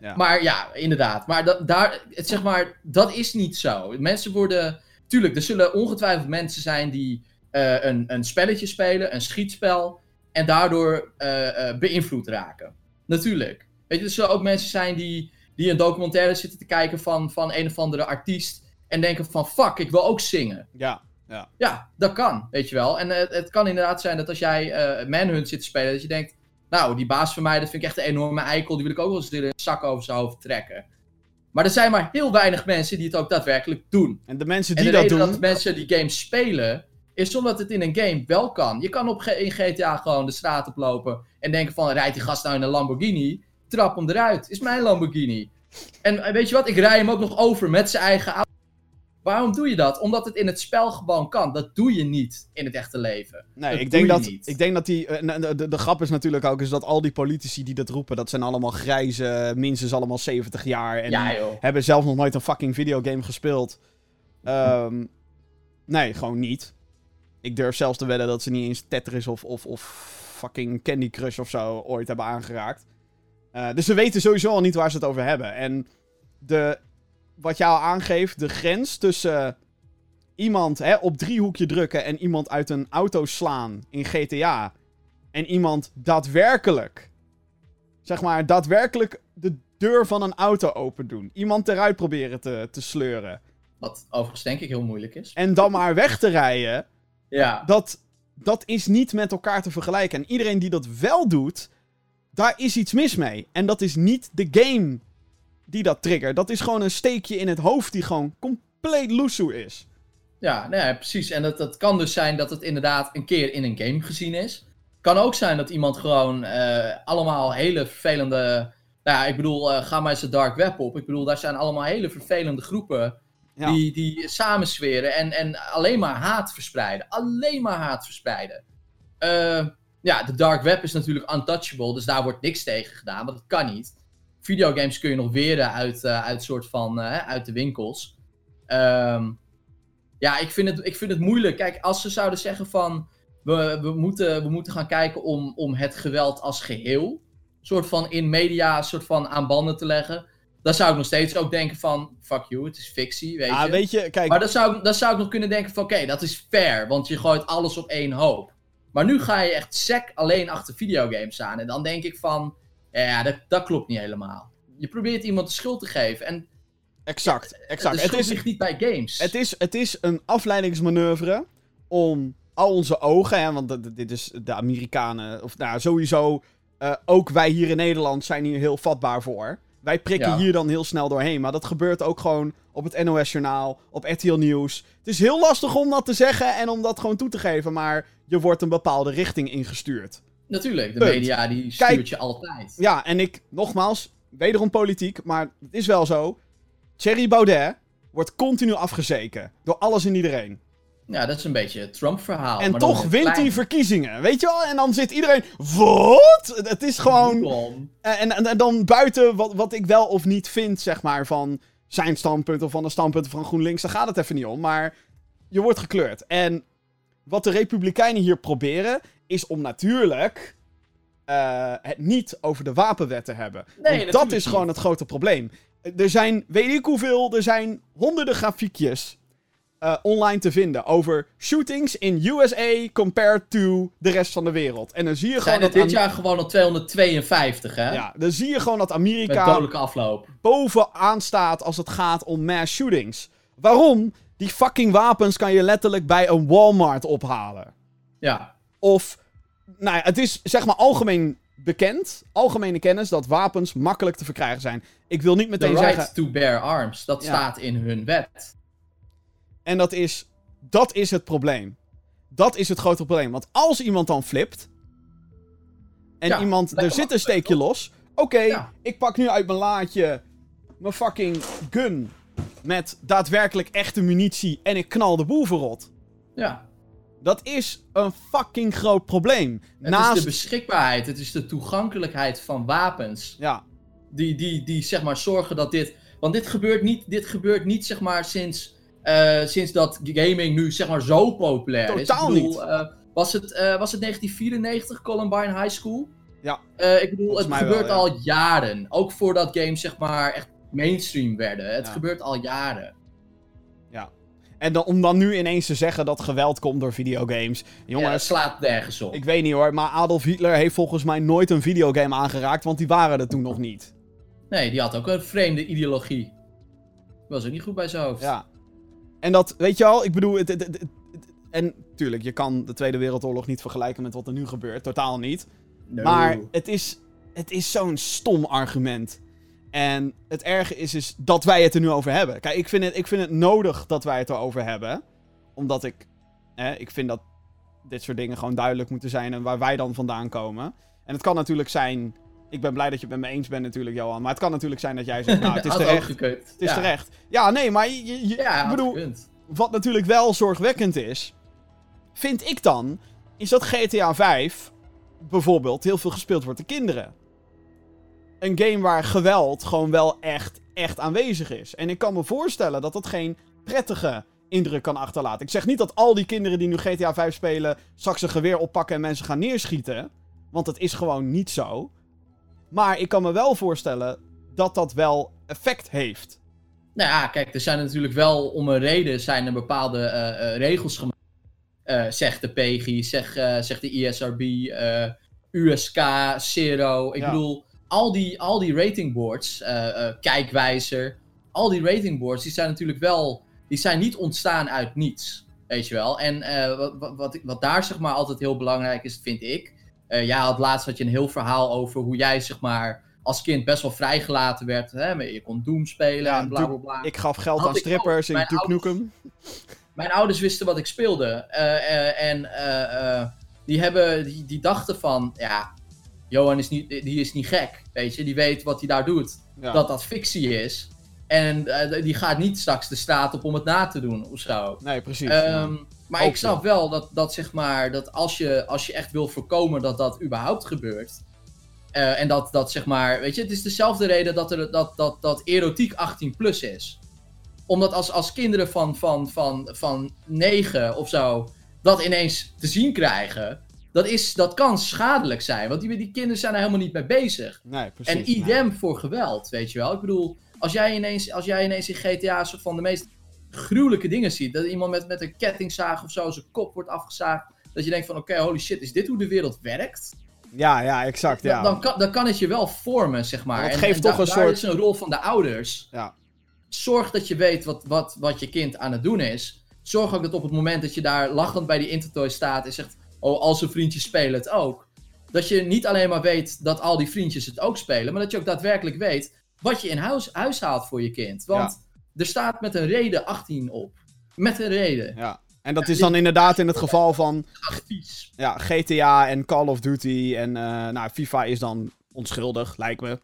Ja. Maar ja, inderdaad. Maar, da- daar, het, zeg maar dat is niet zo. Mensen worden... Tuurlijk, er zullen ongetwijfeld mensen zijn die eh, een, een spelletje spelen, een schietspel, en daardoor eh, eh, beïnvloed raken. Natuurlijk. Weet je, er zullen ook mensen zijn die, die een documentaire zitten te kijken van, van een of andere artiest en denken van fuck, ik wil ook zingen. Ja. Ja, dat kan, weet je wel. En het kan inderdaad zijn dat als jij eh Manhunt zit te spelen, dat je denkt, nou, die baas van mij, dat vind ik echt een enorme eikel, die wil ik ook wel eens een zak over zijn hoofd trekken. Maar er zijn maar heel weinig mensen die het ook daadwerkelijk doen. En de mensen En die de dat reden doen... dat mensen die games spelen, is omdat het in een game wel kan. Je kan op, in GTA gewoon de straat oplopen en denken van, rijdt die gast nou in een Lamborghini? Trap hem eruit, is mijn Lamborghini. En weet je wat, ik rij hem ook nog over met zijn eigen auto. Waarom doe je dat? Omdat het in het spel gewoon kan. Dat doe je niet in het echte leven. Nee, Dat ik denk dat, niet. ik denk dat die. eh, de, de grap is natuurlijk ook is dat al die politici die dat roepen, dat zijn allemaal grijze, minstens allemaal 70 jaar. En ja hebben zelf nog nooit een fucking videogame gespeeld. Ehm, nee, gewoon niet. Ik durf zelfs te wedden dat ze niet eens Tetris of, of, of fucking Candy Crush of zo ooit hebben aangeraakt. Eh, dus ze weten sowieso al niet waar ze het over hebben. En de, wat jou aangeeft, de grens tussen iemand hè, op driehoekje drukken en iemand uit een auto slaan in GTA. En iemand daadwerkelijk, zeg maar, daadwerkelijk de deur van een auto open doen. Iemand eruit proberen te, te sleuren. Wat overigens denk ik heel moeilijk is. En dan maar weg te rijden. Ja. Dat, dat is niet met elkaar te vergelijken. En iedereen die dat wel doet, daar is iets mis mee. En dat is niet de game die dat triggert. Dat is gewoon een steekje in het hoofd die gewoon compleet loesoe is. Ja, nou ja, precies. En dat, dat kan dus zijn dat het inderdaad een keer in een game gezien is. Kan ook zijn dat iemand gewoon eh, allemaal hele vervelende. Nou ja, ik bedoel, eh, ga maar eens de dark web op. Ik bedoel, daar zijn allemaal hele vervelende groepen Ja. die, die samensweren en, en alleen maar haat verspreiden. Alleen maar haat verspreiden. Eh, ja, de dark web is natuurlijk untouchable, dus daar wordt niks tegen gedaan, want dat kan niet. Videogames kun je nog weren uit, eh, uit soort van, eh, uit de winkels. Ehm, ja, ik vind, het, ik vind het moeilijk. Kijk, als ze zouden zeggen van... We, we, moeten, we moeten gaan kijken om, om het geweld als geheel... soort van in media soort van aan banden te leggen... dan zou ik nog steeds ook denken van... Fuck you, het is fictie, weet Ah, je. weet je, kijk. Maar dan zou, ik- dan zou ik nog kunnen denken van... Oké, dat is fair, want je gooit alles op één hoop. Maar nu ga je echt sec alleen achter videogames aan. En dan denk ik van... Ja, dat, dat klopt niet helemaal. Je probeert iemand de schuld te geven. En Exact, exact. Het is, ligt niet bij games. het, is, het is een afleidingsmanoeuvre om al onze ogen, hè, want dit is de Amerikanen, of nou sowieso, eh, ook wij hier in Nederland zijn hier heel vatbaar voor. Wij prikken Ja. hier dan heel snel doorheen, maar dat gebeurt ook gewoon op het NOS-journaal, op RTL Nieuws. Het is heel lastig om dat te zeggen en om dat gewoon toe te geven, maar je wordt een bepaalde richting ingestuurd. Natuurlijk, de Punt. media die stuurt Kijk. je altijd. Ja, en ik, nogmaals, wederom politiek, maar het is wel zo. Thierry Baudet wordt continu afgezeken door alles en iedereen. Ja, dat is een beetje het Trump-verhaal. En maar toch wint klein. hij verkiezingen, weet je wel? En dan zit iedereen, wat? Het is gewoon... En, en dan buiten wat, wat ik wel of niet vind, zeg maar, van zijn standpunt of van de standpunten van GroenLinks, daar gaat het even niet om. Maar je wordt gekleurd. En wat de Republikeinen hier proberen, is om natuurlijk eh, het niet over de wapenwet te hebben. Want dat is gewoon het grote probleem. Er zijn, weet ik hoeveel, er zijn honderden grafiekjes eh, online te vinden over shootings in USA compared to de rest van de wereld. En dan zie je gewoon dat... dit jaar gewoon al 252, hè? Ja, dan zie je gewoon dat Amerika dodelijke afloop. bovenaan staat als het gaat om mass shootings. Waarom? Die fucking wapens kan je letterlijk bij een Walmart ophalen. Ja. Of, nou ja, het is zeg maar algemeen bekend, algemene kennis, dat wapens makkelijk te verkrijgen zijn. Ik wil niet The meteen right zeggen, to bear arms. Dat Ja. staat in hun wet. en dat is, dat is het probleem. Dat is het grote probleem. Want als iemand dan flipt, en Ja, iemand, er zit een steekje los. Oké, Ja. ik pak nu uit mijn laadje mijn fucking gun met daadwerkelijk echte munitie en ik knal de boel verrot. Ja. Dat is een fucking groot probleem. Het Naast... is de beschikbaarheid, het is de toegankelijkheid van wapens. Ja, Die, die, die zeg maar zorgen dat dit. Want dit gebeurt niet, dit gebeurt niet zeg maar sinds, eh, sinds dat gaming nu zeg maar zo populair is. Totaal niet. eh, was, het, eh, was het 1994 Columbine High School? Ja. Ik bedoel, Volgens het wel, gebeurt ja. al jaren. Ook voordat games zeg maar echt mainstream werden. Het Ja. gebeurt al jaren. En dan, om dan nu ineens te zeggen dat geweld komt door videogames. Ja, Jongens, slaat nergens op. ik weet niet hoor, maar Adolf Hitler heeft volgens mij nooit een videogame aangeraakt, want die waren er toen nog niet. Nee, die had ook een vreemde ideologie. Was ook niet goed bij zijn hoofd. Ja. En dat, weet je wel, ik bedoel, het, het, het- het- en tuurlijk, je kan de Tweede Wereldoorlog niet vergelijken met wat er nu gebeurt, totaal niet. No. Maar het is, het is zo'n stom argument. En het erge is, is dat wij het er nu over hebben. Kijk, ik vind het, ik vind het nodig dat wij het erover hebben. Omdat ik, hè, ik vind dat dit soort dingen gewoon duidelijk moeten zijn en waar wij dan vandaan komen. En het kan natuurlijk zijn, ik ben blij dat je het met me eens bent natuurlijk, Johan. Maar het kan natuurlijk zijn dat jij zegt, nou, het is terecht. Het is ja. terecht. Ja, nee, maar je, je- je- Ja, ik bedoel, wat natuurlijk wel zorgwekkend is, vind ik dan, is dat GTA 5 bijvoorbeeld heel veel gespeeld wordt door kinderen. Een game waar geweld gewoon wel echt, echt aanwezig is. En ik kan me voorstellen dat dat geen prettige indruk kan achterlaten. Ik zeg niet dat al die kinderen die nu GTA 5 spelen straks een geweer oppakken en mensen gaan neerschieten. Want dat is gewoon niet zo. Maar ik kan me wel voorstellen dat dat wel effect heeft. Nou ja, kijk, er zijn natuurlijk wel om een reden zijn er bepaalde eh, eh, regels gemaakt. Eh zegt de PEGI, zegt, zegt de ISRB, USK, Zero. Ik Ja. bedoel, al die, al die ratingboards, eh, eh, Kijkwijzer, al die ratingboards, die zijn natuurlijk wel, die zijn niet ontstaan uit niets. Weet je wel. En eh, wat, wat, wat, daar zeg maar altijd heel belangrijk is, vind ik. eh jij had laatst had je een heel verhaal over hoe jij zeg maar als kind best wel vrijgelaten werd. Hè? maar Je kon Doom spelen Ja, en bla bla bla. Ik gaf geld Had aan strippers Mijn Duke Nukem. Mijn ouders wisten wat ik speelde. en die, hebben, die, die dachten van, ja, Johan is niet, die is niet gek. Weet je, die weet wat hij daar doet. Ja. Dat dat fictie is. En eh, die gaat niet straks de straat op om het na te doen of zo. Nee, precies. ja. Ehm, maar ik snap wel dat, dat, zeg maar, dat als, je, als je echt wil voorkomen dat dat überhaupt gebeurt. eh, en dat, dat zeg maar, weet je, het is dezelfde reden dat, er, dat, dat, dat erotiek 18 plus is. Omdat als, als kinderen van, van, van, van 9 of zo dat ineens te zien krijgen, dat, is, dat kan schadelijk zijn. Want die, die kinderen zijn er helemaal niet mee bezig. nee, precies. En idem voor geweld, weet je wel. Ik bedoel, als jij ineens, als jij ineens in GTA soort van de meest gruwelijke dingen ziet. Dat iemand met, met een kettingzaag of zo zijn kop wordt afgezaagd. Dat je denkt van, oké, holy shit, is dit hoe de wereld werkt? Ja, ja, exact. Ja. Dan, dan, kan, dan kan het je wel vormen, zeg maar. Dat En- geeft en toch da- een daar soort- is een rol van de ouders. ja. Zorg dat je weet wat, wat, wat je kind aan het doen is. Zorg ook dat op het moment dat je daar lachend bij die Intertoy staat en zegt... Oh, al zijn vriendjes spelen het ook. Dat je niet alleen maar weet dat al die vriendjes het ook spelen... maar dat je ook daadwerkelijk weet wat je in huis, huis haalt voor je kind. Want er staat met een reden 18 op. Met een reden. ja. En dat is dan inderdaad in het geval van ja, GTA en Call of Duty. En eh, nou, FIFA is dan onschuldig, lijkt me.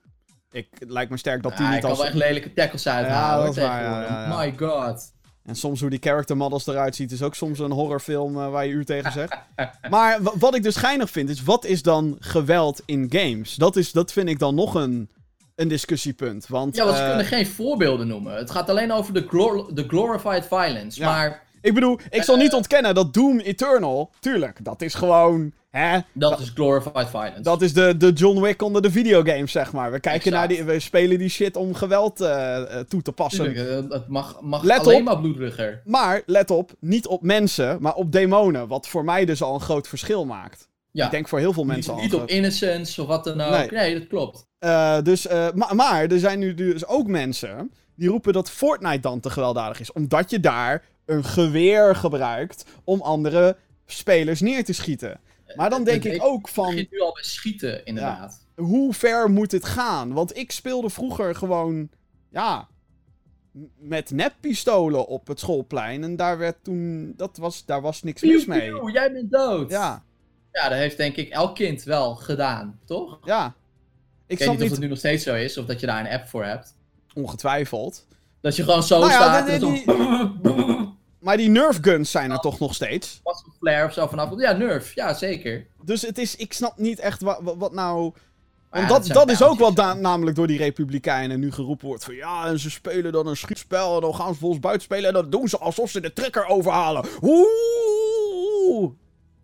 Ik, lijkt me sterk dat die Ja, niet kan als... wel echt lelijke tackles uithalen. waar, ja. My god. En soms hoe die character models eruit ziet, is ook soms een horrorfilm eh, waar je uur tegen zegt. maar wa- wat ik dus geinig vind, is wat is dan geweld in games? Dat, is, dat vind ik dan nog een, een discussiepunt. Want, Ja, want ze eh, kunnen geen voorbeelden noemen. Het gaat alleen over de, glor- de glorified violence. Ja. Maar Ik bedoel, ik zal niet ontkennen dat Doom Eternal, tuurlijk, dat is gewoon, hè, Dat is glorified violence. dat is de, de John Wick onder de videogames, zeg maar. We kijken Exact. naar die, we spelen die shit om geweld eh, eh, toe te passen. Tuurlijk, eh, het mag, mag Let alleen op. maar bloedrugger. Maar, let op, niet op mensen, maar op demonen. Wat voor mij dus al een groot verschil maakt. Ja. Ik denk voor heel veel Niet, mensen al. niet op innocence of wat dan ook. Nee. Nee, dat klopt. Eh, dus, eh, ma- maar er zijn nu dus ook mensen die roepen dat Fortnite dan te gewelddadig is. Omdat je daar een geweer gebruikt om andere spelers neer te schieten. Maar dan denk Het- ik het- ook Het van, begint nu al bij schieten, inderdaad. hoe ver moet het gaan? Want ik speelde vroeger gewoon, ja, met neppistolen op het schoolplein. En daar werd toen, dat was, daar was niks mis mee. pieuw, jij bent dood. Ja, Ja, dat heeft denk ik elk kind wel gedaan, toch? ja. Ik weet niet of het nu nog steeds zo is, of dat je daar een app voor hebt. ongetwijfeld. Dat je gewoon zo Nou ja, staat en zo... Maar die Nerf guns zijn er toch nog steeds. Was een flare of zo vanaf. Ja, Nerf. Ja, zeker. Dus het is, ik snap niet echt wat, wat, nou. Maar Want ja, dat, dat is ook wat namelijk door die Republikeinen nu geroepen wordt. Van ja, en ze spelen dan een schietspel. En dan gaan ze volgens buiten spelen. En dan doen ze alsof ze de trekker overhalen. Oeh.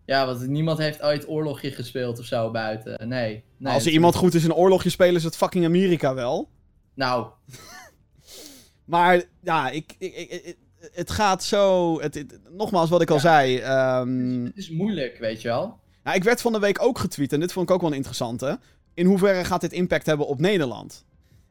Ja, want niemand heeft ooit oorlogje gespeeld of zo buiten. Nee. nee Als er iemand goed is in een oorlogje spelen, is het fucking Amerika wel. Nou, Maar ja, ik, ik- ik- het gaat zo. Het, het- nogmaals, wat ik al zei. ehm, het is moeilijk, weet je wel. Nou, ik werd van de week ook getweet, en dit vond ik ook wel een interessante. In hoeverre gaat dit impact hebben op Nederland?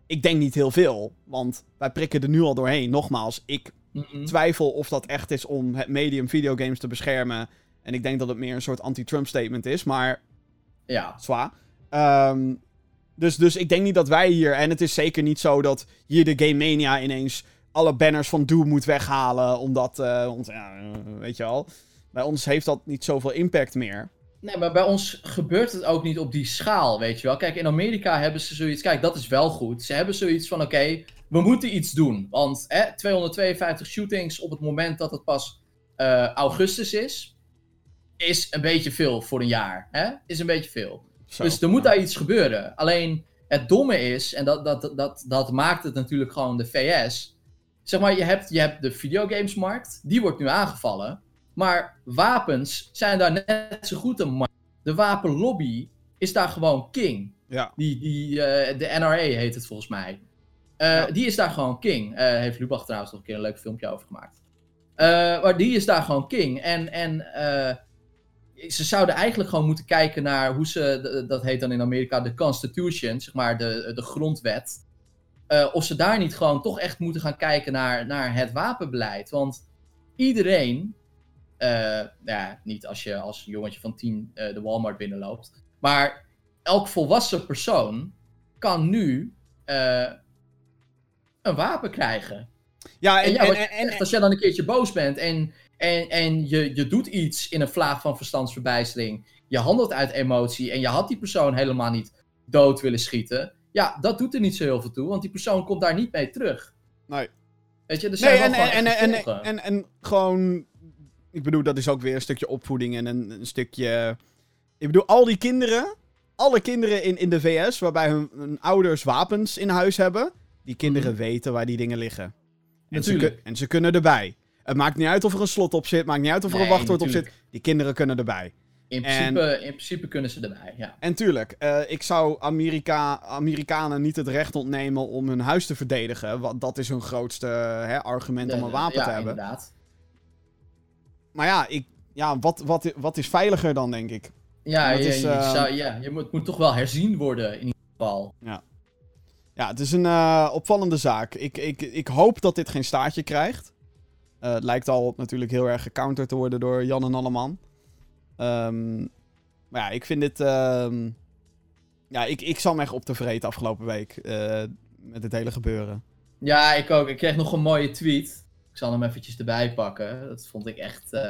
Ik denk niet heel veel, want wij prikken er nu al doorheen. Nogmaals, ik Mhm. twijfel of dat echt is om het medium videogames te beschermen. En ik denk dat het meer een soort anti-Trump statement is, maar Ja. zwaar. Ehm, dus, dus ik denk niet dat wij hier, en het is zeker niet zo dat hier de Game Mania ineens alle banners van Doom moet weghalen, omdat, eh, ons, ja, weet je wel. Bij ons heeft dat niet zoveel impact meer. Nee, maar bij ons gebeurt het ook niet op die schaal, weet je wel. Kijk, in Amerika hebben ze zoiets... Kijk, dat is wel goed. Ze hebben zoiets van, oké, we moeten iets doen. Want hè, 252 shootings op het moment dat het pas eh, augustus is... is een beetje veel voor een jaar. Hè? Is een beetje veel. Zo. Dus er moet daar iets gebeuren. Alleen, het domme is, en dat, dat, dat, dat maakt het natuurlijk gewoon de VS... Zeg maar, je hebt, je hebt de videogamesmarkt, die wordt nu aangevallen... Maar wapens zijn daar net zo goed een markt. De wapenlobby is daar gewoon king. Ja. Die, die, eh, de NRA heet het volgens mij. Eh, Ja. Die is daar gewoon king. Eh heeft Lubach trouwens nog een keer een leuk filmpje over gemaakt. Maar die is daar gewoon king. En, en ze zouden eigenlijk gewoon moeten kijken naar hoe ze, dat heet dan in Amerika de Constitution, zeg maar de, de grondwet. Eh, of ze daar niet gewoon toch echt moeten gaan kijken naar, naar het wapenbeleid. Want iedereen, eh, ja, niet als je als jongetje van tien eh, de Walmart binnenloopt, maar elk volwassen persoon kan nu een wapen krijgen. Ja, En, en, ja, en, als jij dan een keertje boos bent en, en, en je, je doet iets in een vlaag van verstandsverbijstering, je handelt uit emotie en je had die persoon helemaal niet dood willen schieten, ja, dat doet er niet zo heel veel toe, want die persoon komt daar niet mee terug. Nee. Weet je, er zijn nee, wel en, en, en, en, en, en gewoon... Ik bedoel, dat is ook weer een stukje opvoeding en een, een stukje... Ik bedoel, al die kinderen... Alle kinderen in, in de VS, waarbij hun, hun ouders wapens in huis hebben... Die kinderen Mhm. weten waar die dingen liggen. En ze, en ze kunnen erbij. Het maakt niet uit of er een slot op zit. maakt niet uit of er een wachtwoord op zit. Die kinderen kunnen erbij. In principe, in principe kunnen ze erbij, ja. En tuurlijk, eh, ik zou Amerika, Amerikanen niet het recht ontnemen om hun huis te verdedigen. Want dat is hun grootste hè, argument om een wapen ja, te hebben. inderdaad. Maar ja, ik, ja wat, wat, wat is veiliger dan, denk ik? Ja, het je, is, je eh, zou, ja je moet, moet toch wel herzien worden, in ieder geval. Ja, het is een eh, opvallende zaak. Ik, ik, ik hoop dat dit geen staartje krijgt. Het lijkt al natuurlijk heel erg gecounterd te worden door Jan en Alleman. Ehm, maar ja, ik vind dit... ehm, ja, ik, ik zal me echt op te vreten afgelopen week. eh, met het hele gebeuren. Ja, ik ook. Ik kreeg nog een mooie tweet. Ik zal hem eventjes erbij pakken. Dat vond ik echt... eh,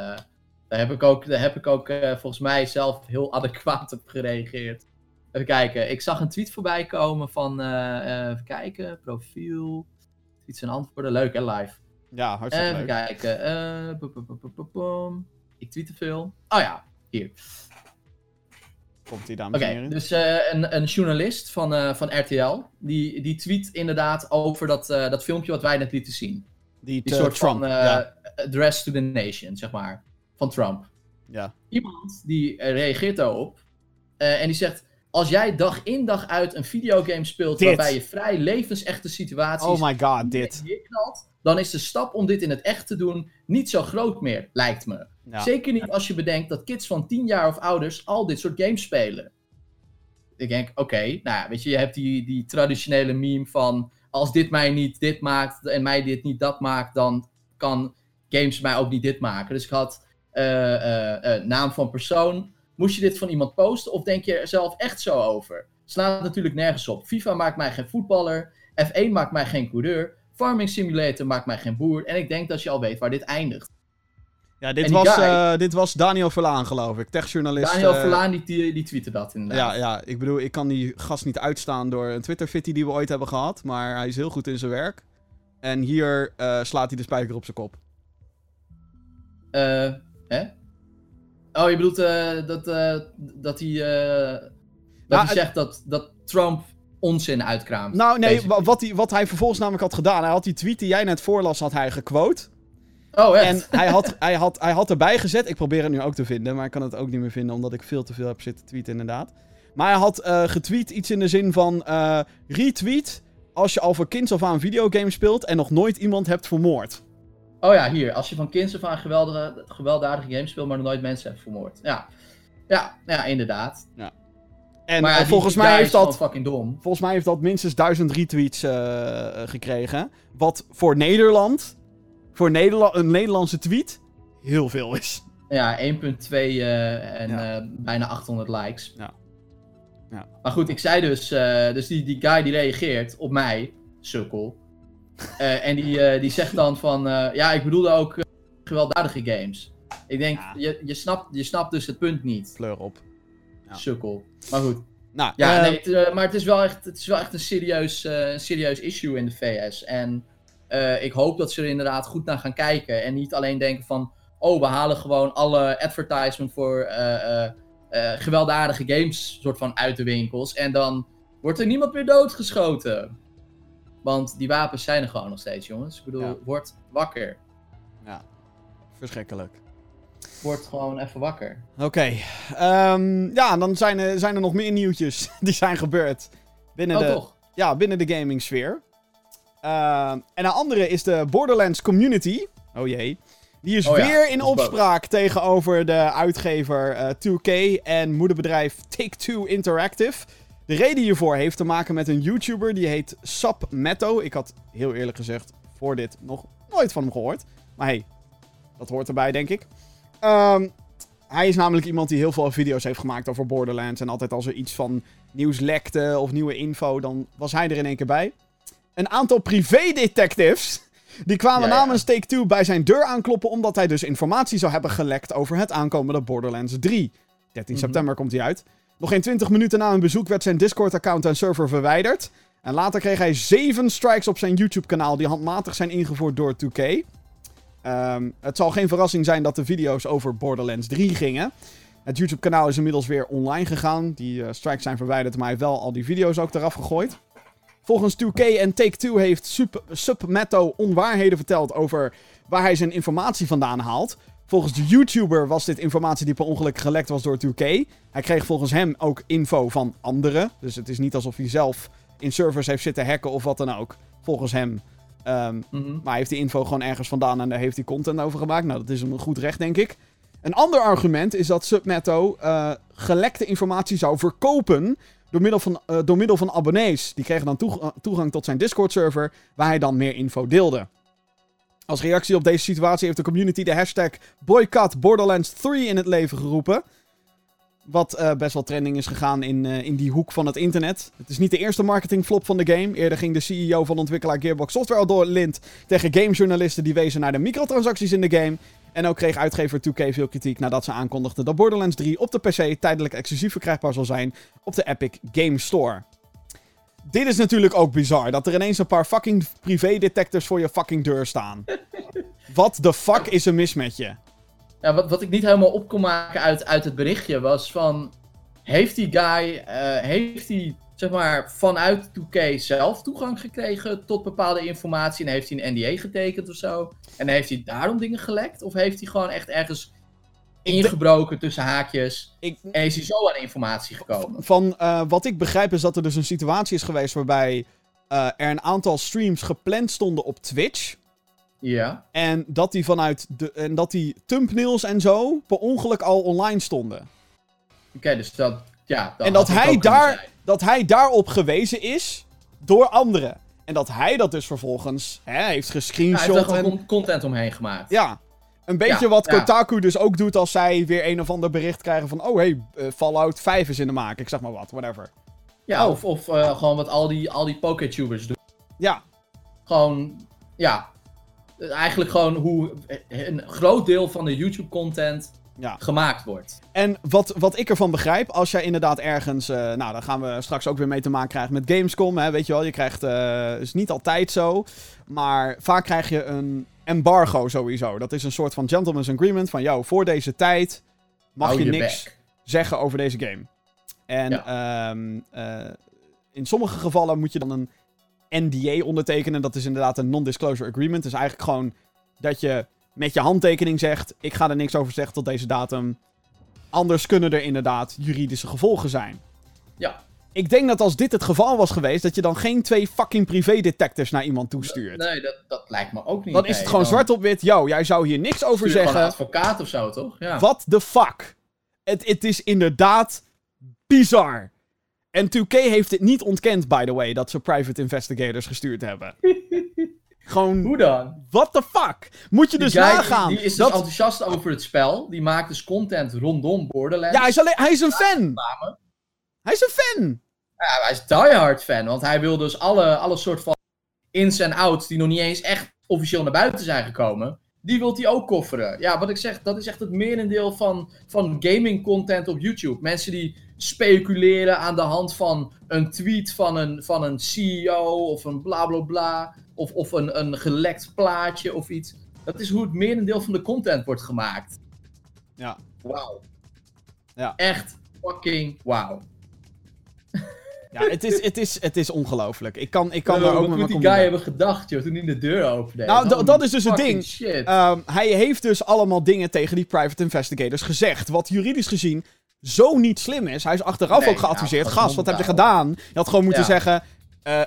daar heb ik ook, daar heb ik ook eh, volgens mij zelf heel adequaat op gereageerd. Even kijken. Ik zag een tweet voorbij komen van... even kijken. Profiel. Tweets en antwoorden. Leuk hè, live. Ja, hartstikke Even leuk. kijken. pu- pum. ik tweet te veel. Oh ja, hier. Komt ie, dames Oké, en heren. dus eh, een, een journalist van, eh, van RTL, die, die tweet inderdaad over dat, eh, dat filmpje wat wij net lieten zien. Die, Die soort Trump. van ja. address to the nation, zeg maar. Van Trump. ja. Iemand die reageert daarop. en die zegt... Als jij dag in dag uit een videogame speelt... Dit. waarbij je vrij levensechte situaties... Oh my god, dit. neerknalt, dan is de stap om dit in het echt te doen niet zo groot meer, lijkt me. Ja. Zeker niet als je bedenkt dat kids van 10 jaar of ouders al dit soort games spelen. Ik denk, oké, nou ja, weet je, je hebt die, die traditionele meme van... Als dit mij niet dit maakt en mij dit niet dat maakt, dan kan games mij ook niet dit maken. Dus ik had eh, naam van persoon. Moest je dit van iemand posten of denk je er zelf echt zo over? Slaat natuurlijk nergens op. FIFA maakt mij geen voetballer. F1 maakt mij geen coureur. Farming Simulator maakt mij geen boer. En ik denk dat je al weet waar dit eindigt. Ja, dit was, guy- eh, dit was Daniel Verlaan, geloof ik. Techjournalist. Daniel eh, Verlaan die, die, tweette dat inderdaad. Ja, ja, ik bedoel, ik kan die gast niet uitstaan door een Twitter-fitty die we ooit hebben gehad. Maar hij is heel goed in zijn werk. En hier eh, slaat hij de spijker op zijn kop. Eh, hè? Oh, je bedoelt dat, dat hij, dat Nou, hij zegt dat, dat Trump onzin uitkraamt. Nou, nee, wat hij, wat hij vervolgens namelijk had gedaan. Hij had die tweet die jij net voorlas, had hij gequote. Oh, echt? En hij had, hij, had, hij had erbij gezet. Ik probeer het nu ook te vinden, maar ik kan het ook niet meer vinden omdat ik veel te veel heb zitten tweeten, inderdaad. Maar hij had eh, getweet iets in de zin van: eh, retweet als je al voor kinds af aan videogames speelt en nog nooit iemand hebt vermoord. Oh ja, hier. Als je van kinds af aan geweldige, gewelddadige games speelt, maar nog nooit mensen hebt vermoord. Ja, ja, ja inderdaad. En maar ja, eh, volgens, mij heeft dat, fucking dom. volgens mij heeft dat minstens duizend retweets eh, gekregen. Wat voor Nederland, voor Nederla een Nederlandse tweet, heel veel is. Ja, 1.2 eh, en Ja. bijna 800 likes. Ja. Ja. Maar goed, ik zei dus, dus die, die guy die reageert op mij, sukkel. En die, die zegt dan van, ja, ik bedoelde ook gewelddadige games. Ik denk, je, je, snapt, je snapt dus het punt niet, Fleur op. Sukkel. Maar goed. Nou, Ja, eh, nee, het, eh, maar het is wel echt, het is wel echt een serieus, eh, een serieus issue in de VS. En eh, ik hoop dat ze er inderdaad goed naar gaan kijken. En niet alleen denken van, oh, we halen gewoon alle advertisement voor eh, eh, eh, gewelddadige games soort van uit de winkels. En dan wordt er niemand meer doodgeschoten. Want die wapens zijn er gewoon nog steeds, jongens. Ik bedoel, Ja. word wakker. ja, verschrikkelijk. Word gewoon even wakker. Oké, ehm, ja, dan zijn er, zijn er nog meer nieuwtjes die zijn gebeurd binnen, Oh, de, toch? ja, binnen de gaming sfeer. Ehm, en een andere is de Borderlands community. Oh jee. Die is Oh ja, weer in opspraak tegenover de uitgever eh, 2K en moederbedrijf Take-Two Interactive. De reden hiervoor heeft te maken met een YouTuber die heet Sapmetto. Ik had heel eerlijk gezegd voor dit nog nooit van hem gehoord. Maar hey, dat hoort erbij, denk ik. Ehm, hij is namelijk iemand die heel veel video's heeft gemaakt over Borderlands. En altijd als er iets van nieuws lekte of nieuwe info, dan was hij er in één keer bij. Een aantal privé-detectives. Die kwamen Ja, ja. namens Take-Two bij zijn deur aankloppen. omdat hij dus informatie zou hebben gelekt over het aankomende Borderlands 3. 13 Mhm. september komt hij uit. Nog geen 20 minuten na een bezoek werd zijn Discord-account en server verwijderd. En later kreeg hij 7 strikes op zijn YouTube-kanaal. die handmatig zijn ingevoerd door 2K. Ehm, het zal geen verrassing zijn dat de video's over Borderlands 3 gingen. Het YouTube-kanaal is inmiddels weer online gegaan. Die eh, strikes zijn verwijderd, maar hij heeft wel al die video's ook eraf gegooid. Volgens 2K en Take-Two heeft Sub- onwaarheden verteld over waar hij zijn informatie vandaan haalt. Volgens de YouTuber was dit informatie die per ongeluk gelekt was door 2K. Hij kreeg volgens hem ook info van anderen. Dus het is niet alsof hij zelf in servers heeft zitten hacken of wat dan ook. Volgens hem. Ehm, Mhm. maar hij heeft die info gewoon ergens vandaan en daar heeft hij content over gemaakt. Nou, dat is hem een goed recht, denk ik. Een ander argument is dat Submetto eh, gelekte informatie zou verkopen door middel, van, eh, door middel van abonnees. Die kregen dan toeg- eh, toegang tot zijn Discord-server, waar hij dan meer info deelde. Als reactie op deze situatie heeft de community de hashtag Boycott Borderlands 3 in het leven geroepen. Wat eh, best wel trending is gegaan in, eh, in die hoek van het internet. Het is niet de eerste marketingflop van de game. Eerder ging de CEO van ontwikkelaar Gearbox Software al door lint tegen gamejournalisten die wezen naar de microtransacties in de game. En ook kreeg uitgever 2K veel kritiek nadat ze aankondigden dat Borderlands 3 op de PC tijdelijk exclusief verkrijgbaar zal zijn op de Epic Game Store. Dit is natuurlijk ook bizar, dat er ineens een paar fucking privé-detectives voor je fucking deur staan. Wat de fuck is er mis met je? Ja, wat, wat ik niet helemaal op kon maken uit, uit het berichtje was van... Heeft die guy, eh, heeft hij zeg maar, vanuit 2K zelf toegang gekregen tot bepaalde informatie en heeft hij een NDA getekend of zo? En heeft hij daarom dingen gelekt? Of heeft hij gewoon echt ergens ingebroken tussen haakjes Ik, en is hij zo aan informatie gekomen? van eh, wat ik begrijp is dat er dus een situatie is geweest waarbij eh, er een aantal streams gepland stonden op Twitch. Ja. En dat die vanuit de. En dat die thumbnails en zo per ongeluk al online stonden. Oké, dus dat, ja. en dat had het hij, daar, dat hij daarop gewezen is door anderen. En dat hij dat dus vervolgens hè, heeft Ja, hij heeft gescreenshot. er en, con- content omheen gemaakt. ja. Een beetje Ja, wat ja. Kotaku dus ook doet als zij weer een of ander bericht krijgen van... Oh, hey, eh, Fallout 5 is in de maak. Ik zeg maar wat, whatever. Ja, of, of eh, gewoon wat al die, al die Poketubers doen. Ja, Gewoon, ja. Eigenlijk gewoon hoe een groot deel van de YouTube-content ja. gemaakt wordt. En wat, wat ik ervan begrijp, als jij inderdaad ergens... eh, nou, daar gaan we straks ook weer mee te maken krijgen met Gamescom. Hè, weet je wel, je krijgt... eh is niet altijd zo. Maar vaak krijg je een embargo sowieso. Dat is een soort van gentleman's agreement van... Yo, voor deze tijd mag je je niks zeggen over deze game. En ehm, eh, in sommige gevallen moet je dan een NDA ondertekenen. Dat is inderdaad een non-disclosure agreement. Dus eigenlijk gewoon dat je met je handtekening zegt: Ik ga er niks over zeggen tot deze datum. Anders kunnen er inderdaad juridische gevolgen zijn. Ja. Ik denk dat als dit het geval was geweest, dat je dan geen twee fucking privé-detectives naar iemand toestuurt. Nee, dat, dat lijkt me ook niet. dan is het gewoon dan zwart op wit. Yo, jij zou hier niks over stuur je gewoon een zeggen. advocaat of zo, toch? Ja. What the fuck? Het, het is inderdaad bizar. En 2K heeft het niet ontkend, by the way, dat ze private investigators gestuurd hebben. Gewoon, Hoe dan? what the fuck? Moet je Die dus guy, nagaan. Die, die is dus enthousiast over het spel. Die maakt dus content rondom Borderlands. Ja, hij is, alleen... hij is een fan. Hij is een fan. Ja, hij is diehard fan. Want hij wil dus alle, alle soort van ins en outs die nog niet eens echt officieel naar buiten zijn gekomen. Die wilt hij ook kofferen. Ja, wat ik zeg, dat is echt het merendeel van, van gaming content op YouTube. Mensen die speculeren aan de hand van een tweet van een, van een CEO of een bla bla bla. Of, of een, een gelekt plaatje of iets. Dat is hoe het merendeel van de content wordt gemaakt. Ja. Wauw. Ja. Echt fucking wauw. Ja, het is, het is, het is ongelooflijk. Ik kan, ik kan daar ook wat moet die guy hebben gedacht, joh, toen hij de deur opende? Nou, d- dat is dus het ding. Shit. Ehm, hij heeft dus allemaal dingen tegen die private investigators gezegd. Wat juridisch gezien zo niet slim is. Hij is achteraf Nee, ook geadviseerd. nou, Gast, wat heb je gedaan? Je had gewoon moeten Ja. zeggen... eh,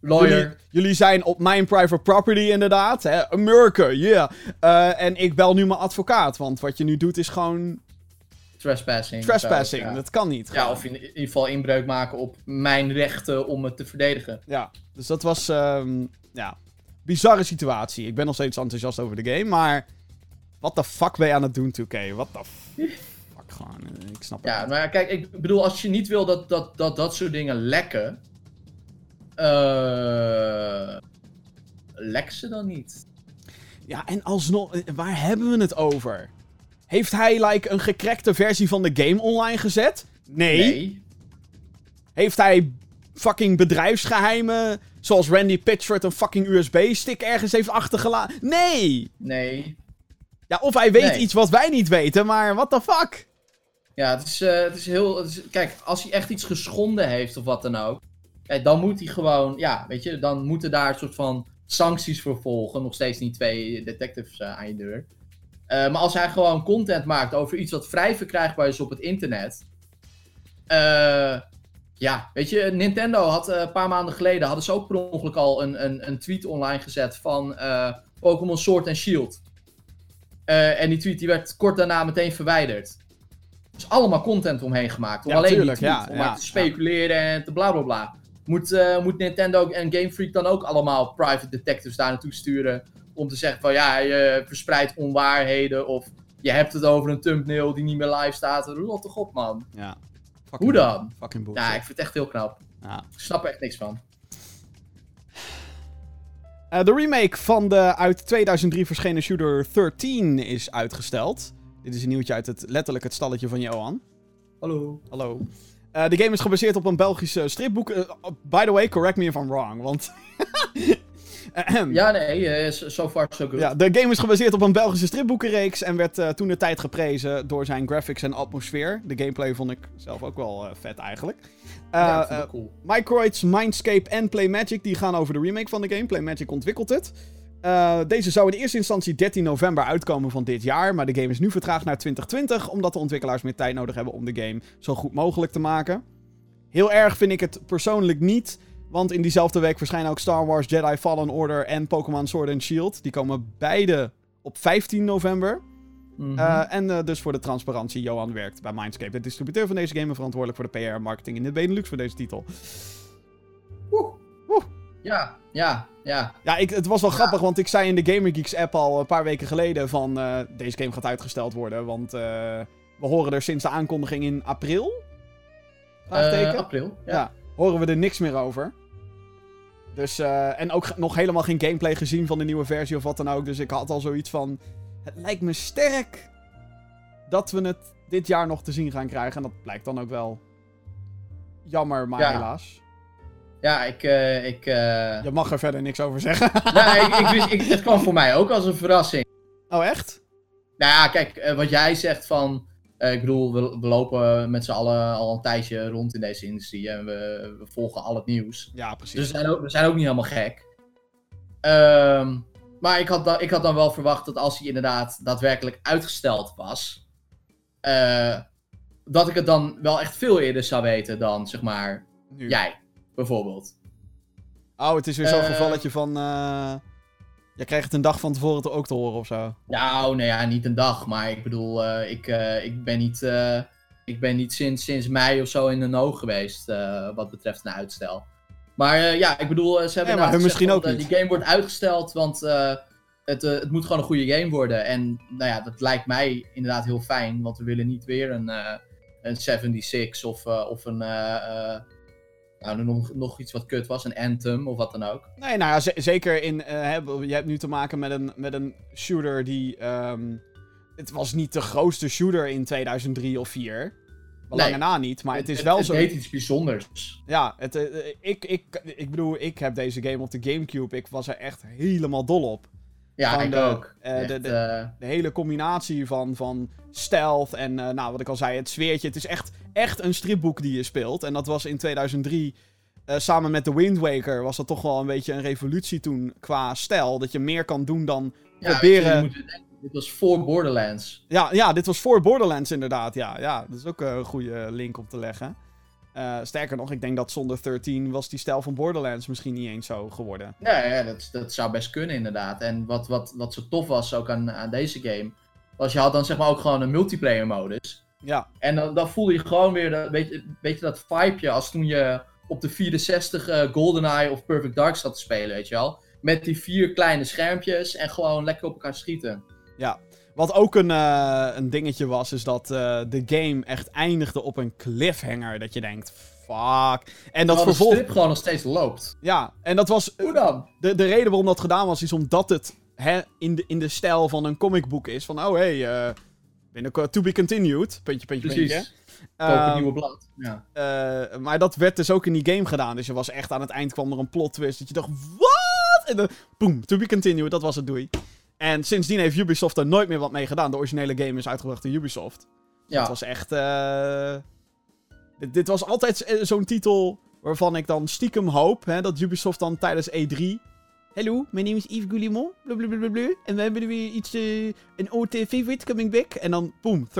Lawyer. Jullie, jullie zijn op mijn private property inderdaad. Hè? America, yeah. Eh, en ik bel nu mijn advocaat. Want wat je nu doet is gewoon Trespassing. trespassing. Zo, ja. Dat kan niet. Ja, of in, in ieder geval inbreuk maken op mijn rechten om het te verdedigen. Ja, dus dat was... ehm, ja, bizarre situatie. Ik ben nog steeds enthousiast over de game, maar... Wat de fuck ben je aan het doen, 2K? Wat de gewoon. eh, Ik snap het Ja, maar kijk, ik bedoel, als je niet wil dat dat, dat, dat soort dingen lekken, eh lek ze dan niet. Ja, en alsnog... eh, Waar hebben we het over? Heeft hij, like, een gecrackte versie van de game online gezet? Nee. Nee. Heeft hij fucking bedrijfsgeheimen... Zoals Randy Pitchford een fucking USB-stick ergens heeft achtergelaten? Nee! Nee. Ja, of hij weet Nee. iets wat wij niet weten, maar what the fuck? Ja, het is, eh, het is heel. Het is- kijk, als hij echt iets geschonden heeft of wat dan ook. Kijk, dan moet hij gewoon. Ja, weet je, dan moeten daar een soort van sancties voor volgen. Nog steeds niet twee detectives eh, aan je deur. Eh, maar als hij gewoon content maakt over iets wat vrij verkrijgbaar is op het internet. eh, ja, weet je, Nintendo had eh, een paar maanden geleden. hadden ze ook per ongeluk al een, een, een tweet online gezet van eh, Pokémon Sword en Shield. Eh, en die tweet die werd kort daarna meteen verwijderd. Dus allemaal content omheen gemaakt. Om Ja, alleen tuurlijk, die tweet, ja, om ja, maar te speculeren en te bla bla bla. Moet, eh, moet Nintendo en Game Freak dan ook allemaal private detectives daar naartoe sturen? Om te zeggen van ja, je verspreidt onwaarheden. Of je hebt het over een thumbnail die niet meer live staat. Rot toch op man. Ja. Hoe dan? Fucking bullshit. Ja, ik vind het echt heel knap. Ja. Ik snap er echt niks van. Eh, de remake van de uit 2003 verschenen shooter 13 is uitgesteld. Dit is een nieuwtje uit het, letterlijk het stalletje van Johan. Hallo. Hallo. Eh, de game is gebaseerd op een Belgische stripboek. Eh, by the way, correct me if I'm wrong. Want Ja, nee, eh, so far so good. Ja, de game is gebaseerd op een Belgische stripboekenreeks en werd uh, toen de tijd geprezen door zijn graphics en atmosfeer. De gameplay vond ik zelf ook wel vet eigenlijk. ja, cool. Microids, Mindscape en Playmagic die gaan over de remake van de game. Playmagic ontwikkelt het. Deze zou in eerste instantie 13 november uitkomen van dit jaar, maar de game is nu vertraagd naar 2020 omdat de ontwikkelaars meer tijd nodig hebben om de game zo goed mogelijk te maken. Heel erg vind ik het persoonlijk niet. Want in diezelfde week verschijnen ook Star Wars Jedi Fallen Order en Pokémon Sword and Shield. Die komen beide op 15 november. Mm -hmm. en uh, dus voor de transparantie, Johan werkt bij Mindscape, de distributeur van deze game en verantwoordelijk voor de PR en marketing in de Benelux voor deze titel. Woe. Ja, ja, ja. Ja, ik, het was wel ja. grappig, want ik zei in de Gamer Geeks app al een paar weken geleden van uh, deze game gaat uitgesteld worden, want uh, we horen er sinds de aankondiging in april. april, ja. ja horen we er niks meer over. Dus, uh, en ook nog helemaal geen gameplay gezien van de nieuwe versie of wat dan ook. Dus ik had al zoiets van. Het lijkt me sterk dat we het dit jaar nog te zien gaan krijgen. En dat blijkt dan ook wel jammer, maar ja. helaas. Ja, ik. Uh, ik uh... Je mag er verder niks over zeggen. nee, ik, ik, wist, ik, het kwam voor mij ook als een verrassing. Oh, echt? Nou ja, kijk, wat jij zegt van. Ik bedoel, we, we lopen met z'n allen al een tijdje rond in deze industrie en we, we volgen al het nieuws. Ja, precies. Dus we zijn ook, we zijn ook niet helemaal gek. Um, maar ik had, da, ik had dan wel verwacht dat als hij inderdaad daadwerkelijk uitgesteld was, uh, dat ik het dan wel echt veel eerder zou weten dan, zeg maar, nu. jij, bijvoorbeeld. Oh, het is weer zo'n uh, gevalletje van... Uh... Je krijgt het een dag van tevoren ook te horen of zo. Nou, nou ja, niet een dag. Maar ik bedoel, uh, ik, ik ben niet, ik ben niet sinds, sinds mei of zo in de no geweest. wat betreft een uitstel. Maar ja, ik bedoel, ze hebben ja, misschien ook niet. die game wordt uitgesteld, want het, het moet gewoon een goede game worden. En nou ja, dat lijkt mij inderdaad heel fijn. Want we willen niet weer een, een 76 of, of een nou, nog, nog iets wat kut was, een Anthem of wat dan ook. Nee, nou ja, zeker in. Uh, je hebt nu te maken met een, met een shooter die. Um, het was niet de grootste shooter in 2003 of 4. Lange nee, na niet, maar het, het is het, wel het zo. Het deed iets bijzonders. Ja, het, uh, ik, ik, ik bedoel, ik heb deze game op de Gamecube. Ik was er echt helemaal dol op. Ja, ik de, ook. Uh, echt, de, de, de, hele combinatie van, van stealth en, nou, wat ik al zei, het sfeertje. Het is echt, echt een stripboek die je speelt. En dat was in 2003. Uh, samen met The Wind Waker was dat toch wel een beetje een revolutie toen qua stijl. Dat je meer kan doen dan ja, proberen... Denken, dit was voor Borderlands. Ja, ja, dit was voor Borderlands inderdaad. Ja, ja dat is ook een goede link om te leggen. Uh, sterker nog, ik denk dat zonder 13 was die stijl van Borderlands misschien niet eens zo geworden. Ja, ja dat, dat zou best kunnen inderdaad. En wat, wat, wat zo tof was ook aan, aan deze game... was je had dan zeg maar ook gewoon een multiplayer modus. Ja. En dan, dan voelde je gewoon weer, dat, weet, je, weet je dat vibeje als toen je op de 64 uh, GoldenEye of Perfect Dark zat te spelen, weet je wel. Met die vier kleine schermpjes en gewoon lekker op elkaar schieten. Ja, wat ook een, uh, een dingetje was, is dat uh, de game echt eindigde op een cliffhanger. Dat je denkt, fuck. En dat vervolg... de strip gewoon nog steeds loopt. Ja, en dat was... Hoe dan? De, de reden waarom dat gedaan was, is omdat het hè, in, de, in de stijl van een comicboek is. Van, oh hey, uh, binnenkort to be continued. Puntje, puntje, Precies. puntje. Koop een um, nieuwe blad. Ja. Uh, maar dat werd dus ook in die game gedaan. Dus je was echt aan het eind kwam er een plot twist. Dat je dacht, wat? En dan, boom, to be continued. Dat was het, doei. En sindsdien heeft Ubisoft er nooit meer wat mee gedaan. De originele game is uitgebracht door Ubisoft. Ja. Het was echt... Uh... Dit, dit, was altijd zo'n titel waarvan ik dan stiekem hoop hè, dat Ubisoft dan tijdens E3... Hallo, mijn naam is Yves Goulimont. Blablabla. En we hebben er weer iets... Uh, een OT favorite coming back. En dan, boom, 13-2.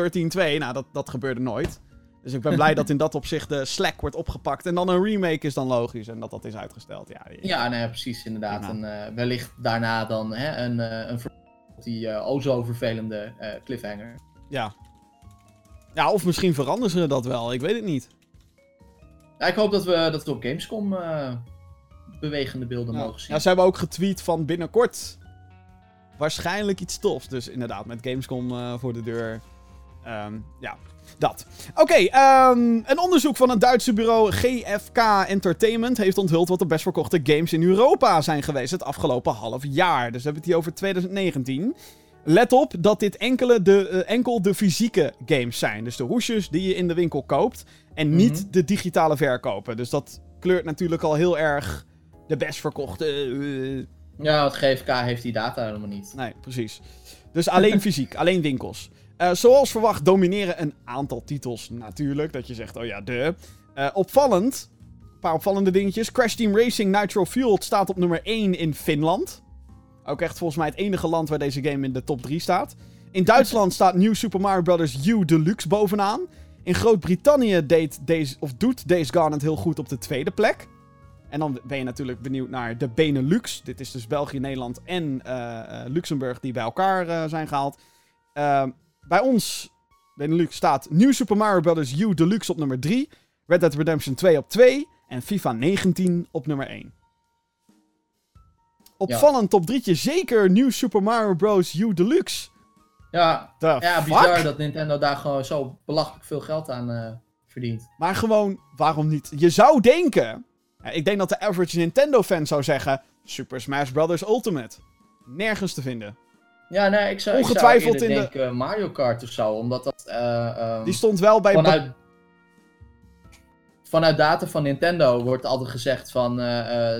Nou, dat, dat gebeurde nooit. Dus ik ben blij dat in dat opzicht de Slack wordt opgepakt. En dan een remake is dan logisch. En dat dat is uitgesteld. Ja, ja. ja nee, precies, inderdaad. Ja. En uh, wellicht daarna dan hè, een, uh, een die uh, o zo vervelende cliffhanger. Ja. Ja, of misschien veranderen ze dat wel. Ik weet het niet. Ja, ik hoop dat we, dat we op Gamescom bewegende beelden ja. mogen zien. Ja, ze hebben ook getweet van binnenkort waarschijnlijk iets tofs. Dus inderdaad, met Gamescom voor de deur. Um, ja, dat. Oké, okay, um, een onderzoek van het Duitse bureau GFK Entertainment heeft onthuld wat de best verkochte games in Europa zijn geweest het afgelopen half jaar. Dus we hebben het hier over 2019. Let op dat dit enkele de, uh, enkel de fysieke games zijn. Dus de hoesjes die je in de winkel koopt. En niet mm -hmm. de digitale verkopen. Dus dat kleurt natuurlijk al heel erg de best verkochte. Uh, Ja, want GFK heeft die data helemaal niet. Nee, precies. Dus alleen fysiek, alleen winkels. Uh, zoals verwacht domineren een aantal titels natuurlijk. Dat je zegt, oh ja, de. Uh, opvallend, een paar opvallende dingetjes. Crash Team Racing Nitro Fueled staat op nummer 1 in Finland. Ook echt volgens mij het enige land waar deze game in de top 3 staat. In Duitsland staat New Super Mario Bros. U Deluxe bovenaan. In Groot-Brittannië deed deze, of doet Days Gone het heel goed op de tweede plek. En dan ben je natuurlijk benieuwd naar de Benelux. Dit is dus België, Nederland en uh, Luxemburg die bij elkaar uh, zijn gehaald. Ehm, bij ons, Benelux, staat New Super Mario Bros. U Deluxe op nummer 3. Red Dead Redemption 2 op 2. En FIFA 19 op nummer 1. Opvallend ja. top 3'tje, zeker New Super Mario Bros. U Deluxe. Ja, ja bizar dat Nintendo daar gewoon zo belachelijk veel geld aan uh, verdient. Maar gewoon, waarom niet? Je zou denken... ik denk dat de average Nintendo-fan zou zeggen... Super Smash Bros. Ultimate. Nergens te vinden. Ja, nee, ik zou, Ongetwijfeld ik zou in denken de... Mario Kart of zo, omdat dat... Uh, um, Die stond wel bij... Vanuit, vanuit data van Nintendo wordt altijd gezegd van... Uh,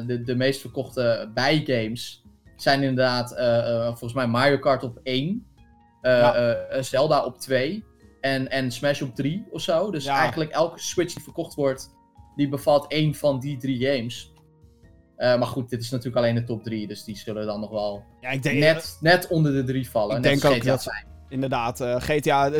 de, de meest verkochte bijgames zijn inderdaad volgens mij Mario Kart op 1... Ja. Zelda op 2 en, en Smash op 3 of zo. Dus ja. eigenlijk elke Switch die verkocht wordt, die bevat één van die drie games. Uh, maar goed, dit is natuurlijk alleen de top 3, dus die zullen dan nog wel ja, ik denk, net, net onder de drie vallen. Ik denk ook dat zijn. Inderdaad, uh, GTA,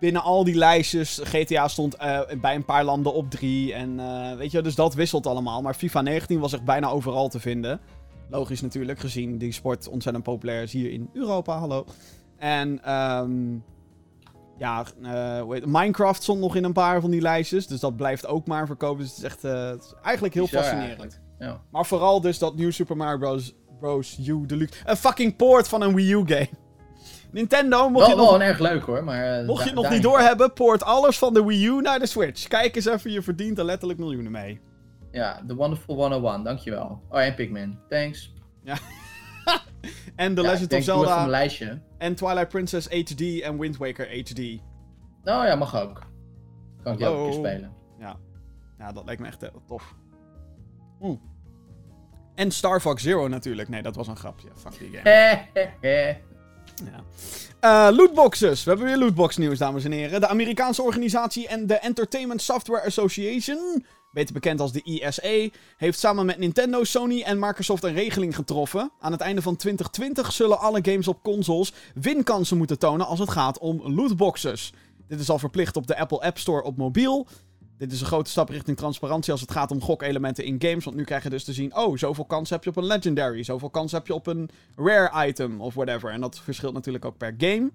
binnen al die lijstjes, GTA stond uh, bij een paar landen op 3. En weet je, dus dat wisselt allemaal. Maar FIFA 19 was echt bijna overal te vinden. Logisch natuurlijk, gezien die sport ontzettend populair is hier in Europa, hallo. En um, ja, Minecraft stond nog in een paar van die lijstjes. Dus dat blijft ook maar verkopen. Dus het is echt het is eigenlijk heel Bizar fascinerend. Ja. Maar vooral dus dat New Super Mario Bros. Bros. U Deluxe. Een fucking port van een Wii U game. Nintendo, mocht wel, je nog... Wel erg leuk hoor, maar... Uh, mocht je het nog niet doorhebben, poort alles van de Wii U naar de Switch. Kijk eens even, je verdient er letterlijk miljoenen mee. Ja, The Wonderful 101, dankjewel. Oh, en Pikmin. Thanks. Ja. en The ja, Legend of Zelda. Lijstje. En Twilight Princess HD en Wind Waker HD. Nou ja, mag ook. Kan ik ook een keer spelen. Ja. ja, dat lijkt me echt uh, tof. Oeh. En Star Fox Zero natuurlijk. Nee, dat was een grapje. Fuck die game. ja. Uh, lootboxes. We hebben weer lootbox nieuws, dames en heren. De Amerikaanse organisatie en de Entertainment Software Association beter bekend als de ISA, heeft samen met Nintendo, Sony en Microsoft een regeling getroffen. Aan het einde van 2020 zullen alle games op consoles winkansen moeten tonen als het gaat om lootboxes. Dit is al verplicht op de Apple App Store op mobiel. Dit is een grote stap richting transparantie als het gaat om gokelementen in games. Want nu krijg je dus te zien: oh, zoveel kans heb je op een Legendary. Zoveel kans heb je op een Rare item of whatever. En dat verschilt natuurlijk ook per game.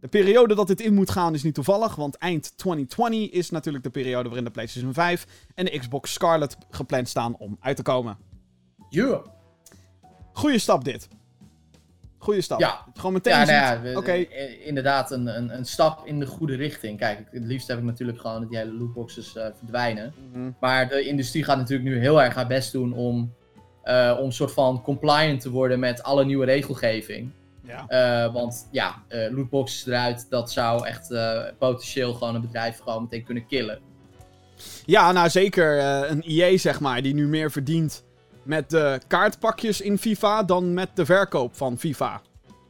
De periode dat dit in moet gaan is niet toevallig, want eind 2020 is natuurlijk de periode waarin de PlayStation 5 en de Xbox Scarlet gepland staan om uit te komen. Yeah. Goeie stap dit. Goeie stap. Ja. Gewoon meteen ja, nou ja, Oké. Inderdaad een, een, een, stap in de goede richting. Kijk, het liefst heb ik natuurlijk gewoon dat die hele lootboxes uh, verdwijnen. Mhm. Maar de industrie gaat natuurlijk nu heel erg haar best doen om, uh, om soort van compliant te worden met alle nieuwe regelgeving. Ja. Uh, want ja, lootboxes eruit, dat zou echt potentieel gewoon een bedrijf gewoon meteen kunnen killen. Ja, nou zeker een EA zeg maar, die nu meer verdient met de kaartpakjes in FIFA dan met de verkoop van FIFA.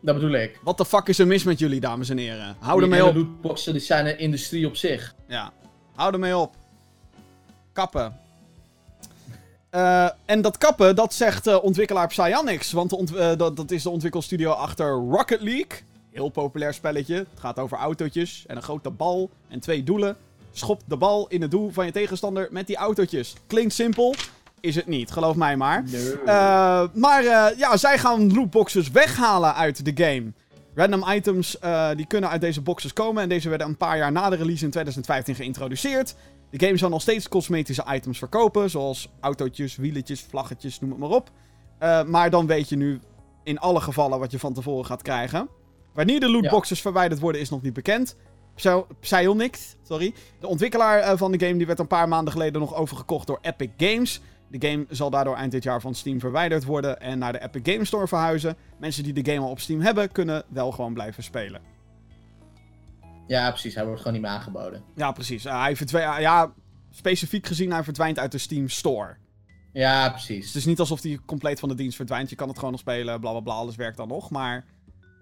Dat bedoel ik. Wat de fuck is er mis met jullie, dames en heren? Hou ermee op. lootboxen die zijn een industrie op zich. Ja, hou ermee op. Kappen. Uh, en dat kappen, dat zegt uh, ontwikkelaar Psyonix. Want uh, dat, dat is de ontwikkelstudio achter Rocket League. Heel populair spelletje. Het gaat over autootjes en een grote bal en twee doelen. Schop de bal in het doel van je tegenstander met die autootjes. Klinkt simpel, is het niet, geloof mij maar. maar ja, zij gaan lootboxes weghalen uit de game. Random items die kunnen uit deze boxes komen. En deze werden een paar jaar na de release in 2015 geïntroduceerd. De game zal nog steeds cosmetische items verkopen, zoals autootjes, wieletjes, vlaggetjes, noem het maar op. Uh, maar dan weet je nu in alle gevallen wat je van tevoren gaat krijgen. Wanneer de lootboxes verwijderd worden is nog niet bekend. Psyonix, sorry. De ontwikkelaar uh, van de game die werd een paar maanden geleden nog overgekocht door Epic Games. De game zal daardoor eind dit jaar van Steam verwijderd worden en naar de Epic Games Store verhuizen. Mensen die de game al op Steam hebben, kunnen wel gewoon blijven spelen. Ja, precies. Hij wordt gewoon niet meer aangeboden. Ja, precies. Uh, hij verdwijnt. ja, specifiek gezien, hij verdwijnt uit de Steam Store. Ja, Dus precies. het is niet alsof die compleet van de dienst verdwijnt. Je kan het gewoon nog spelen, bla bla bla, alles werkt dan nog. Maar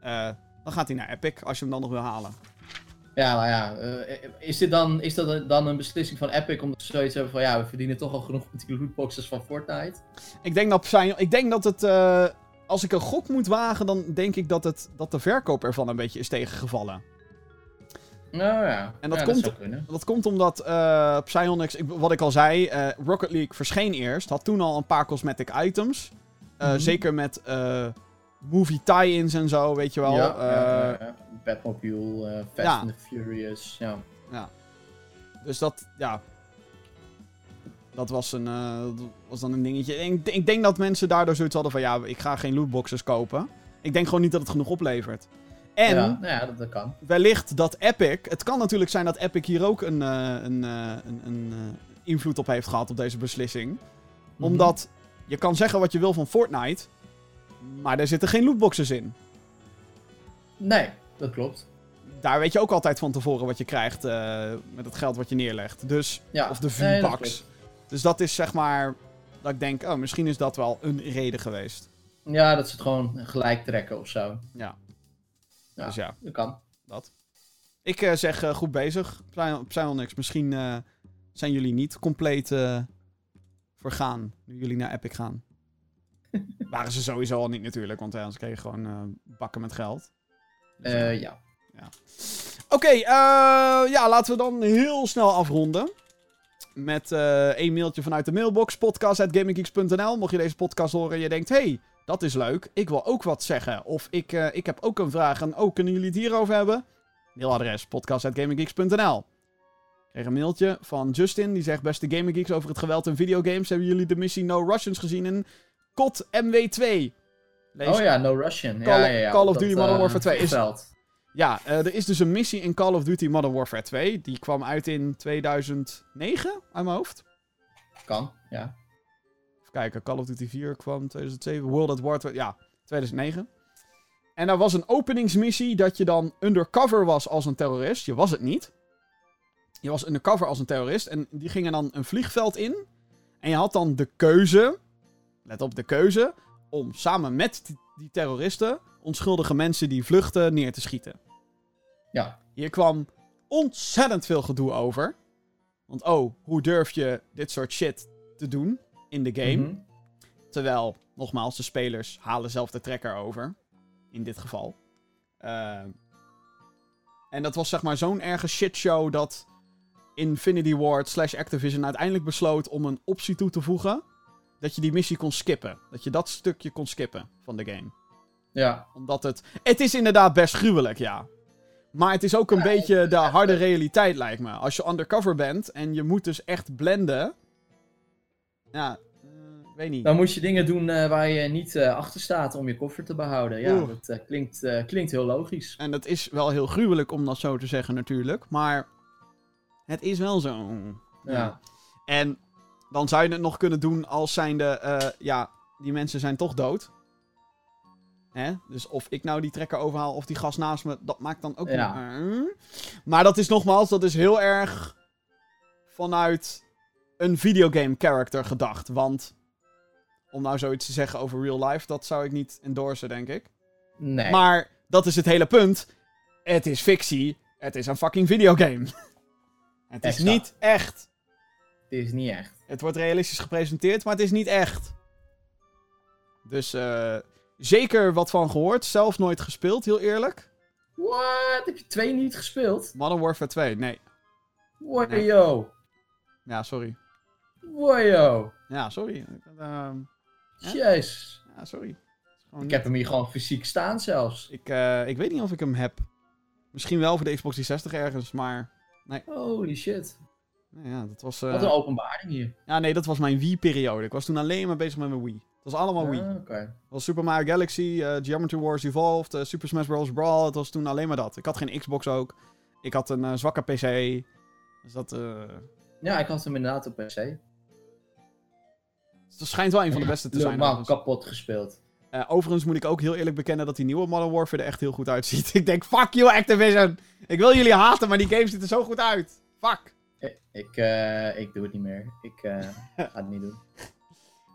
eh, dan gaat hij naar Epic als je hem dan nog wil halen. Ja, maar ja, eh, is, dit dan, is dat dan een beslissing van Epic om zoiets te hebben van ja, we verdienen toch al genoeg met die lootboxes van Fortnite? Ik denk dat, zijn, ik denk dat het. eh, als ik een gok moet wagen, dan denk ik dat, het, dat de verkoop ervan een beetje is tegengevallen. Nou ja, En dat ja, komt- zou kunnen. Dat komt omdat eh Psyonix, ik, wat ik al zei, Rocket League verscheen eerst. Had toen al een paar cosmetic items. Mhm. Zeker met movie tie-ins en zo, weet je wel. ja, ja, ja, ja. Batmobile, eh, Fast ja. and the Furious, ja. Dus dat, ja. Dat was, een, eh, dat was dan een dingetje. Ik, ik denk dat mensen daardoor zoiets hadden van, ja, ik ga geen lootboxes kopen. Ik denk gewoon niet dat het genoeg oplevert. En ja, ja, dat, dat kan. wellicht dat Epic. Het kan natuurlijk zijn dat Epic hier ook een, een, een, een invloed op heeft gehad op deze beslissing. Mhm. Omdat je kan zeggen wat je wil van Fortnite. Maar er zitten geen lootboxes in. Nee, dat klopt. Daar weet je ook altijd van tevoren wat je krijgt eh, met het geld wat je neerlegt. Dus, Ja. of de V-Bucks. dus dat is zeg maar. Dat ik denk, oh, misschien is dat wel een reden geweest. Ja, dat ze het gewoon gelijk trekken of zo. Ja. Ja. Dus ja, Dat kan. dat. Ik eh, zeg eh, goed bezig. Psy- Psyonix, misschien zijn jullie niet compleet vergaan. Nu jullie naar Epic gaan. Waren ze sowieso al niet natuurlijk, want ja, ze kregen gewoon eh, bakken met geld. Dus, ja. Eh, ja. Oké, eh, ja, laten we dan heel snel afronden. Met eh één mailtje vanuit de mailbox, podcast.gaminggeeks.nl. Mocht je deze podcast horen en je denkt, hey, dat is leuk, ik wil ook wat zeggen. Of ik, eh, ik heb ook een vraag en ook kunnen jullie het hierover hebben? Mailadres, podcast.gaminggeeks.nl. Kreeg een mailtje van Justin, die zegt, beste Gaming Geeks, over het geweld in videogames. Hebben jullie de missie No Russians gezien in COD MW2? Lees Oh ja, No Russian. Call- ja, ja, ja. Call of Duty Modern eh, Warfare 2 is-. Ja, eh, er is dus een missie in Call of Duty Modern Warfare 2. Die kwam uit in 2009, uit mijn hoofd. Kan, ja. Even kijken, Call of Duty 4 kwam 2007. World at War, 2 ja, 2009. En er was een openingsmissie dat je dan undercover was als een terrorist. Je was het niet. Je was undercover als een terrorist. En die gingen dan een vliegveld in. En je had dan de keuze, let op de keuze, om samen met die, terroristen onschuldige mensen die vluchten neer te schieten. Ja. Hier kwam ontzettend veel gedoe over. Want oh, hoe durf je dit soort shit te doen in de game? Mhm. Terwijl, nogmaals, de spelers halen zelf de trekker over. In dit geval. Eh, en dat was zeg maar zo'n erge shitshow dat Infinity Ward slash Activision uiteindelijk besloot om een optie toe te voegen. Dat je die missie kon skippen. Dat je dat stukje kon skippen van de game Ja. omdat het... Het is inderdaad best gruwelijk, ja. Maar het is ook een beetje de harde realiteit, lijkt me. Als je undercover bent en je moet dus echt blenden... Ja, eh, weet niet. Dan moet je dingen doen eh, waar je niet eh, achter staat om je koffer te behouden. Ja, Oeh. dat klinkt, klinkt heel logisch. En het is wel heel gruwelijk om dat zo te zeggen, natuurlijk. Maar het is wel zo. Ja. En dan zou je het nog kunnen doen als zijnde... eh ja, die mensen zijn toch dood. Hè? Dus of ik nou die trekker overhaal of die gast naast me, dat maakt dan ook Ja. niet... Uh, Maar dat is nogmaals, dat is heel erg vanuit een videogame character gedacht. Want om nou zoiets te zeggen over real life, dat zou ik niet endorsen, denk ik. Nee. Maar dat is het hele punt. Het is fictie. Het is een fucking videogame. het is Exact. niet echt. Het is niet echt. Het wordt realistisch gepresenteerd, maar het is niet echt. Dus eh, zeker wat van gehoord. Zelf nooit gespeeld, heel eerlijk. What? Heb je twee niet gespeeld? Modern Warfare 2, nee. Wajo. Ja, sorry. Wajo. Ja, sorry. Ehm, Ja? Jezus. ja, sorry. Ik heb hem hier gewoon fysiek staan zelfs. Ik, eh, ik weet niet of ik hem heb. Misschien wel voor de Xbox 360 ergens, maar... Holy shit. Nou ja, dat was... eh, Wat een openbaring hier. Ja, nee, dat was mijn Wii-periode. Ik was toen alleen maar bezig met mijn Wii. Het was allemaal Wii. Ah, Oké. Het was Super Mario Galaxy, eh, Geometry Wars Evolved, eh, Super Smash Bros. Brawl. Het was toen alleen maar dat. Ik had geen Xbox ook. Ik had een eh, zwakke PC. Dus dat, eh, Ja, ik had hem inderdaad op PC. het schijnt wel een van de beste te zijn. Helemaal overigens. kapot gespeeld. Eh, overigens moet ik ook heel eerlijk bekennen dat die nieuwe Modern Warfare er echt heel goed uitziet. ik denk, fuck you Activision! Ik wil jullie haten, maar die game ziet er zo goed uit. Fuck! Ik, ik, eh, ik doe het niet meer. Ik eh, ga het niet doen.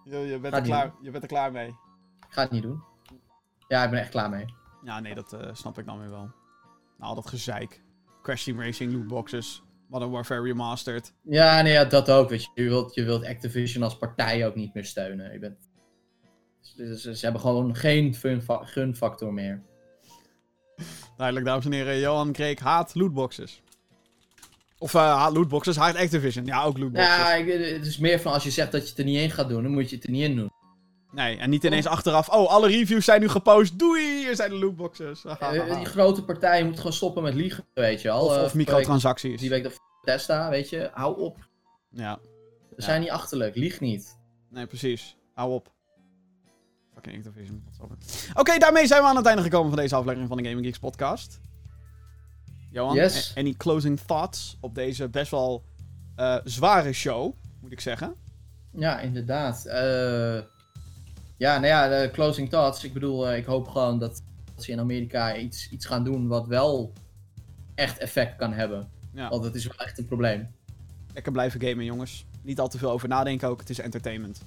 Je, je, bent er klaar, je bent er klaar mee. Ik ga het niet doen. Ja, ik ben echt klaar mee. Ja, nee, dat eh, snap ik dan weer wel. Nou, dat gezeik. Crash Team Racing, lootboxes, Modern Warfare Remastered. Ja, nee, ja, dat ook. Weet je. Je, wilt, je wilt Activision als partij ook niet meer steunen. Je bent... ze, ze- hebben gewoon geen gunfactor meer. Duidelijk, dames en heren. Johan Kreek haat lootboxes. Of eh lootboxes, haat Activision. Ja, ook lootboxes. Ja, ik- het is meer van als je zegt dat je het er niet in gaat doen, dan moet je het er niet in doen. Nee, en niet ineens achteraf. Oh, alle reviews zijn nu gepost. Doei, hier zijn de lootboxes. Eh, die grote partijen moeten gewoon stoppen met liegen, weet je al. of, Eh, of microtransacties. Die week de Tesla, weet je. Hou op. Ja, We Ja. zijn niet achterlijk. Lieg niet. nee, precies. Hou op. Fucking Activision. Oké, daarmee zijn we aan het einde gekomen van deze aflevering van de Gaming Geeks podcast. Johan, Yes. any closing thoughts op deze best wel eh, zware show, moet ik zeggen? Ja, inderdaad. Eh, ja, nou ja, de closing thoughts. Ik bedoel, eh, ik hoop gewoon dat, dat ze in Amerika iets, iets gaan doen wat wel echt effect kan hebben. Ja. Want het is wel echt een probleem. Lekker blijven gamen, jongens. Niet al te veel over nadenken ook. Het is entertainment.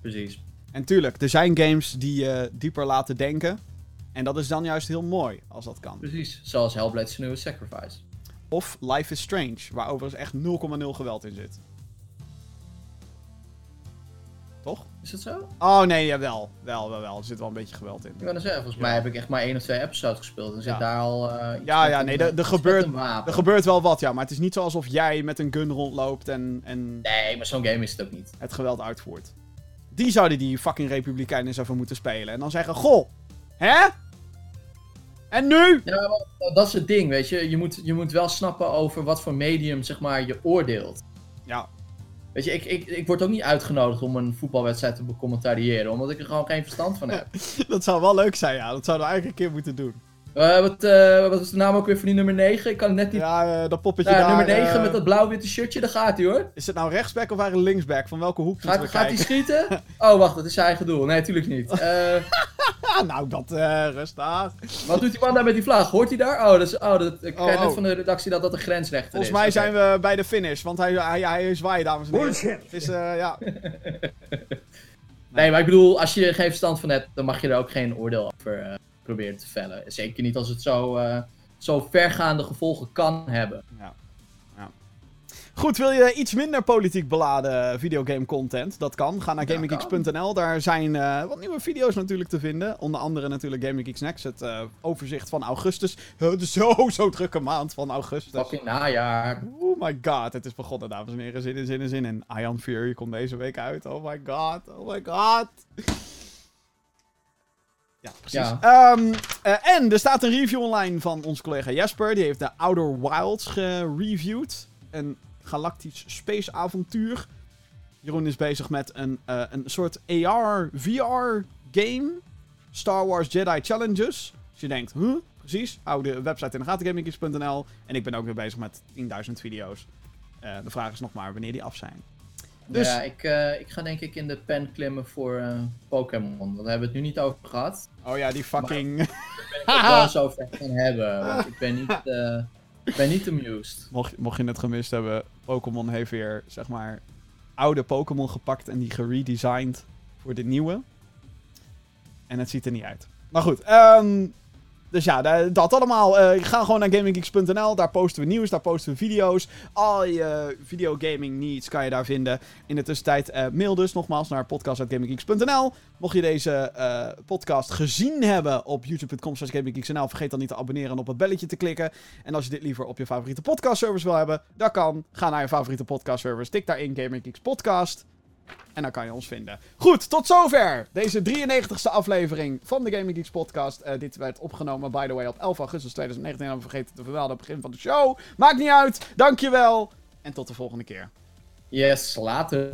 Precies. En tuurlijk, er zijn games die je dieper laten denken. En dat is dan juist heel mooi, als dat kan. Precies. Zoals Hellblade Senua's Sacrifice. Of Life is Strange, waar overigens echt 0,0 geweld in zit. Toch? Is dat zo? Oh nee, jawel. Wel, wel, wel. Er zit wel een beetje geweld in. Ik wil zeggen, volgens Ja. mij heb ik echt maar één of twee episodes gespeeld. En zit Ja. daar al. eh, Ja, ja, nee, er- gebeurt-. Er gebeurt wel wat, ja. Maar het is niet zo alsof jij met een gun rondloopt en, en Nee, maar zo'n game is het ook niet. het geweld uitvoert. Die zouden die fucking republikeinen eens even moeten spelen. En dan zeggen, goh, hè? En nu? Ja, dat is het ding, weet je. Je moet, je moet wel snappen over wat voor medium, zeg maar, je oordeelt. Ja, Weet je, ik, ik, ik word ook niet uitgenodigd om een voetbalwedstrijd te becommentariëren, omdat ik er gewoon geen verstand van heb. dat zou wel leuk zijn, ja. Dat zouden we eigenlijk een keer moeten doen. Eh, wat, eh, wat is de naam ook weer van die nummer 9? Ik kan het net niet... Ja, eh, dat poppetje Nou, daar. nummer 9 eh, met dat blauw-witte shirtje, daar gaat hij hoor. Is het nou rechtsback of eigenlijk linksback? Van welke hoek Gaat, gaat hij schieten? Oh, wacht, dat is zijn eigen doel. Nee, natuurlijk niet. Nou, dat eh rustig. wat doet die man daar met die vlag? Hoort hij daar? Oh, dat is, oh dat, ik Oh, krijg net oh. van de redactie dat dat een grensrechter Volgens is. mij Oké. zijn we bij de finish, want hij, hij, hij zwaait, dames en heren. Bullshit. Het is, eh, ja. Nee, maar ik bedoel, als je er geen verstand van hebt, dan mag je er ook geen oordeel over eh, proberen te vellen. Zeker niet als het zo, eh, zo vergaande gevolgen kan hebben. Ja. ja. Goed, wil je iets minder politiek beladen videogame content? Dat kan. Ga naar gaminggeeks.nl. Daar zijn eh, wat nieuwe video's natuurlijk te vinden. Onder andere natuurlijk Gaming Geeks Next. Het eh, overzicht van augustus. De zo, zo drukke maand van augustus. Fucking najaar. Oh my god, het is begonnen, dames en heren. Zin in, zin in, zin in. Ion Fury komt deze week uit. Oh my god, oh my god. Ja, precies. Ja. Ehm, eh, en er staat een review online van onze collega Jesper. Die heeft de Outer Wilds gereviewd. Een galactisch space avontuur. Jeroen is bezig met een, eh, een soort AR, VR game. Star Wars Jedi Challenges. Dus je denkt, huh? Precies. Hou de website in de gaten. En ik ben ook weer bezig met 10.000 video's. Eh, de vraag is nog maar wanneer die af zijn. Dus- Ja, ik, eh, ik ga denk ik in de pen klimmen voor eh, Pokémon. Want daar hebben we het nu niet over gehad. Oh ja, die fucking... Ik wil het wel eens over gaan hebben. Want ik ben niet, eh, ik ben niet amused. mocht, mocht je het gemist hebben, Pokémon heeft weer, zeg maar, oude Pokémon gepakt en die geredesigned voor de nieuwe. En het ziet er niet uit. Maar goed, ehm, dus ja, da- dat allemaal. Eh, ga gewoon naar gaminggeeks.nl, daar posten we nieuws, daar posten we video's. Al je videogaming needs kan je daar vinden. In de tussentijd eh, mail dus nogmaals naar podcast.gaminggeeks.nl. Mocht je deze eh, podcast gezien hebben op youtube.com gaminggeeks.nl, vergeet dan niet te abonneren en op het belletje te klikken. En als je dit liever op je favoriete podcastservice wil hebben, dat kan. Ga naar je favoriete podcastservice, tik daarin Geeks Podcast. En dan kan je ons vinden. Goed, tot zover deze 93ste aflevering van de Gaming Geeks podcast. Eh, dit werd opgenomen, by the way, op 11 augustus 2019. En we vergeten te vermelden aan het begin van de show. Maakt niet uit. Dankjewel. En tot de volgende keer. Yes, later.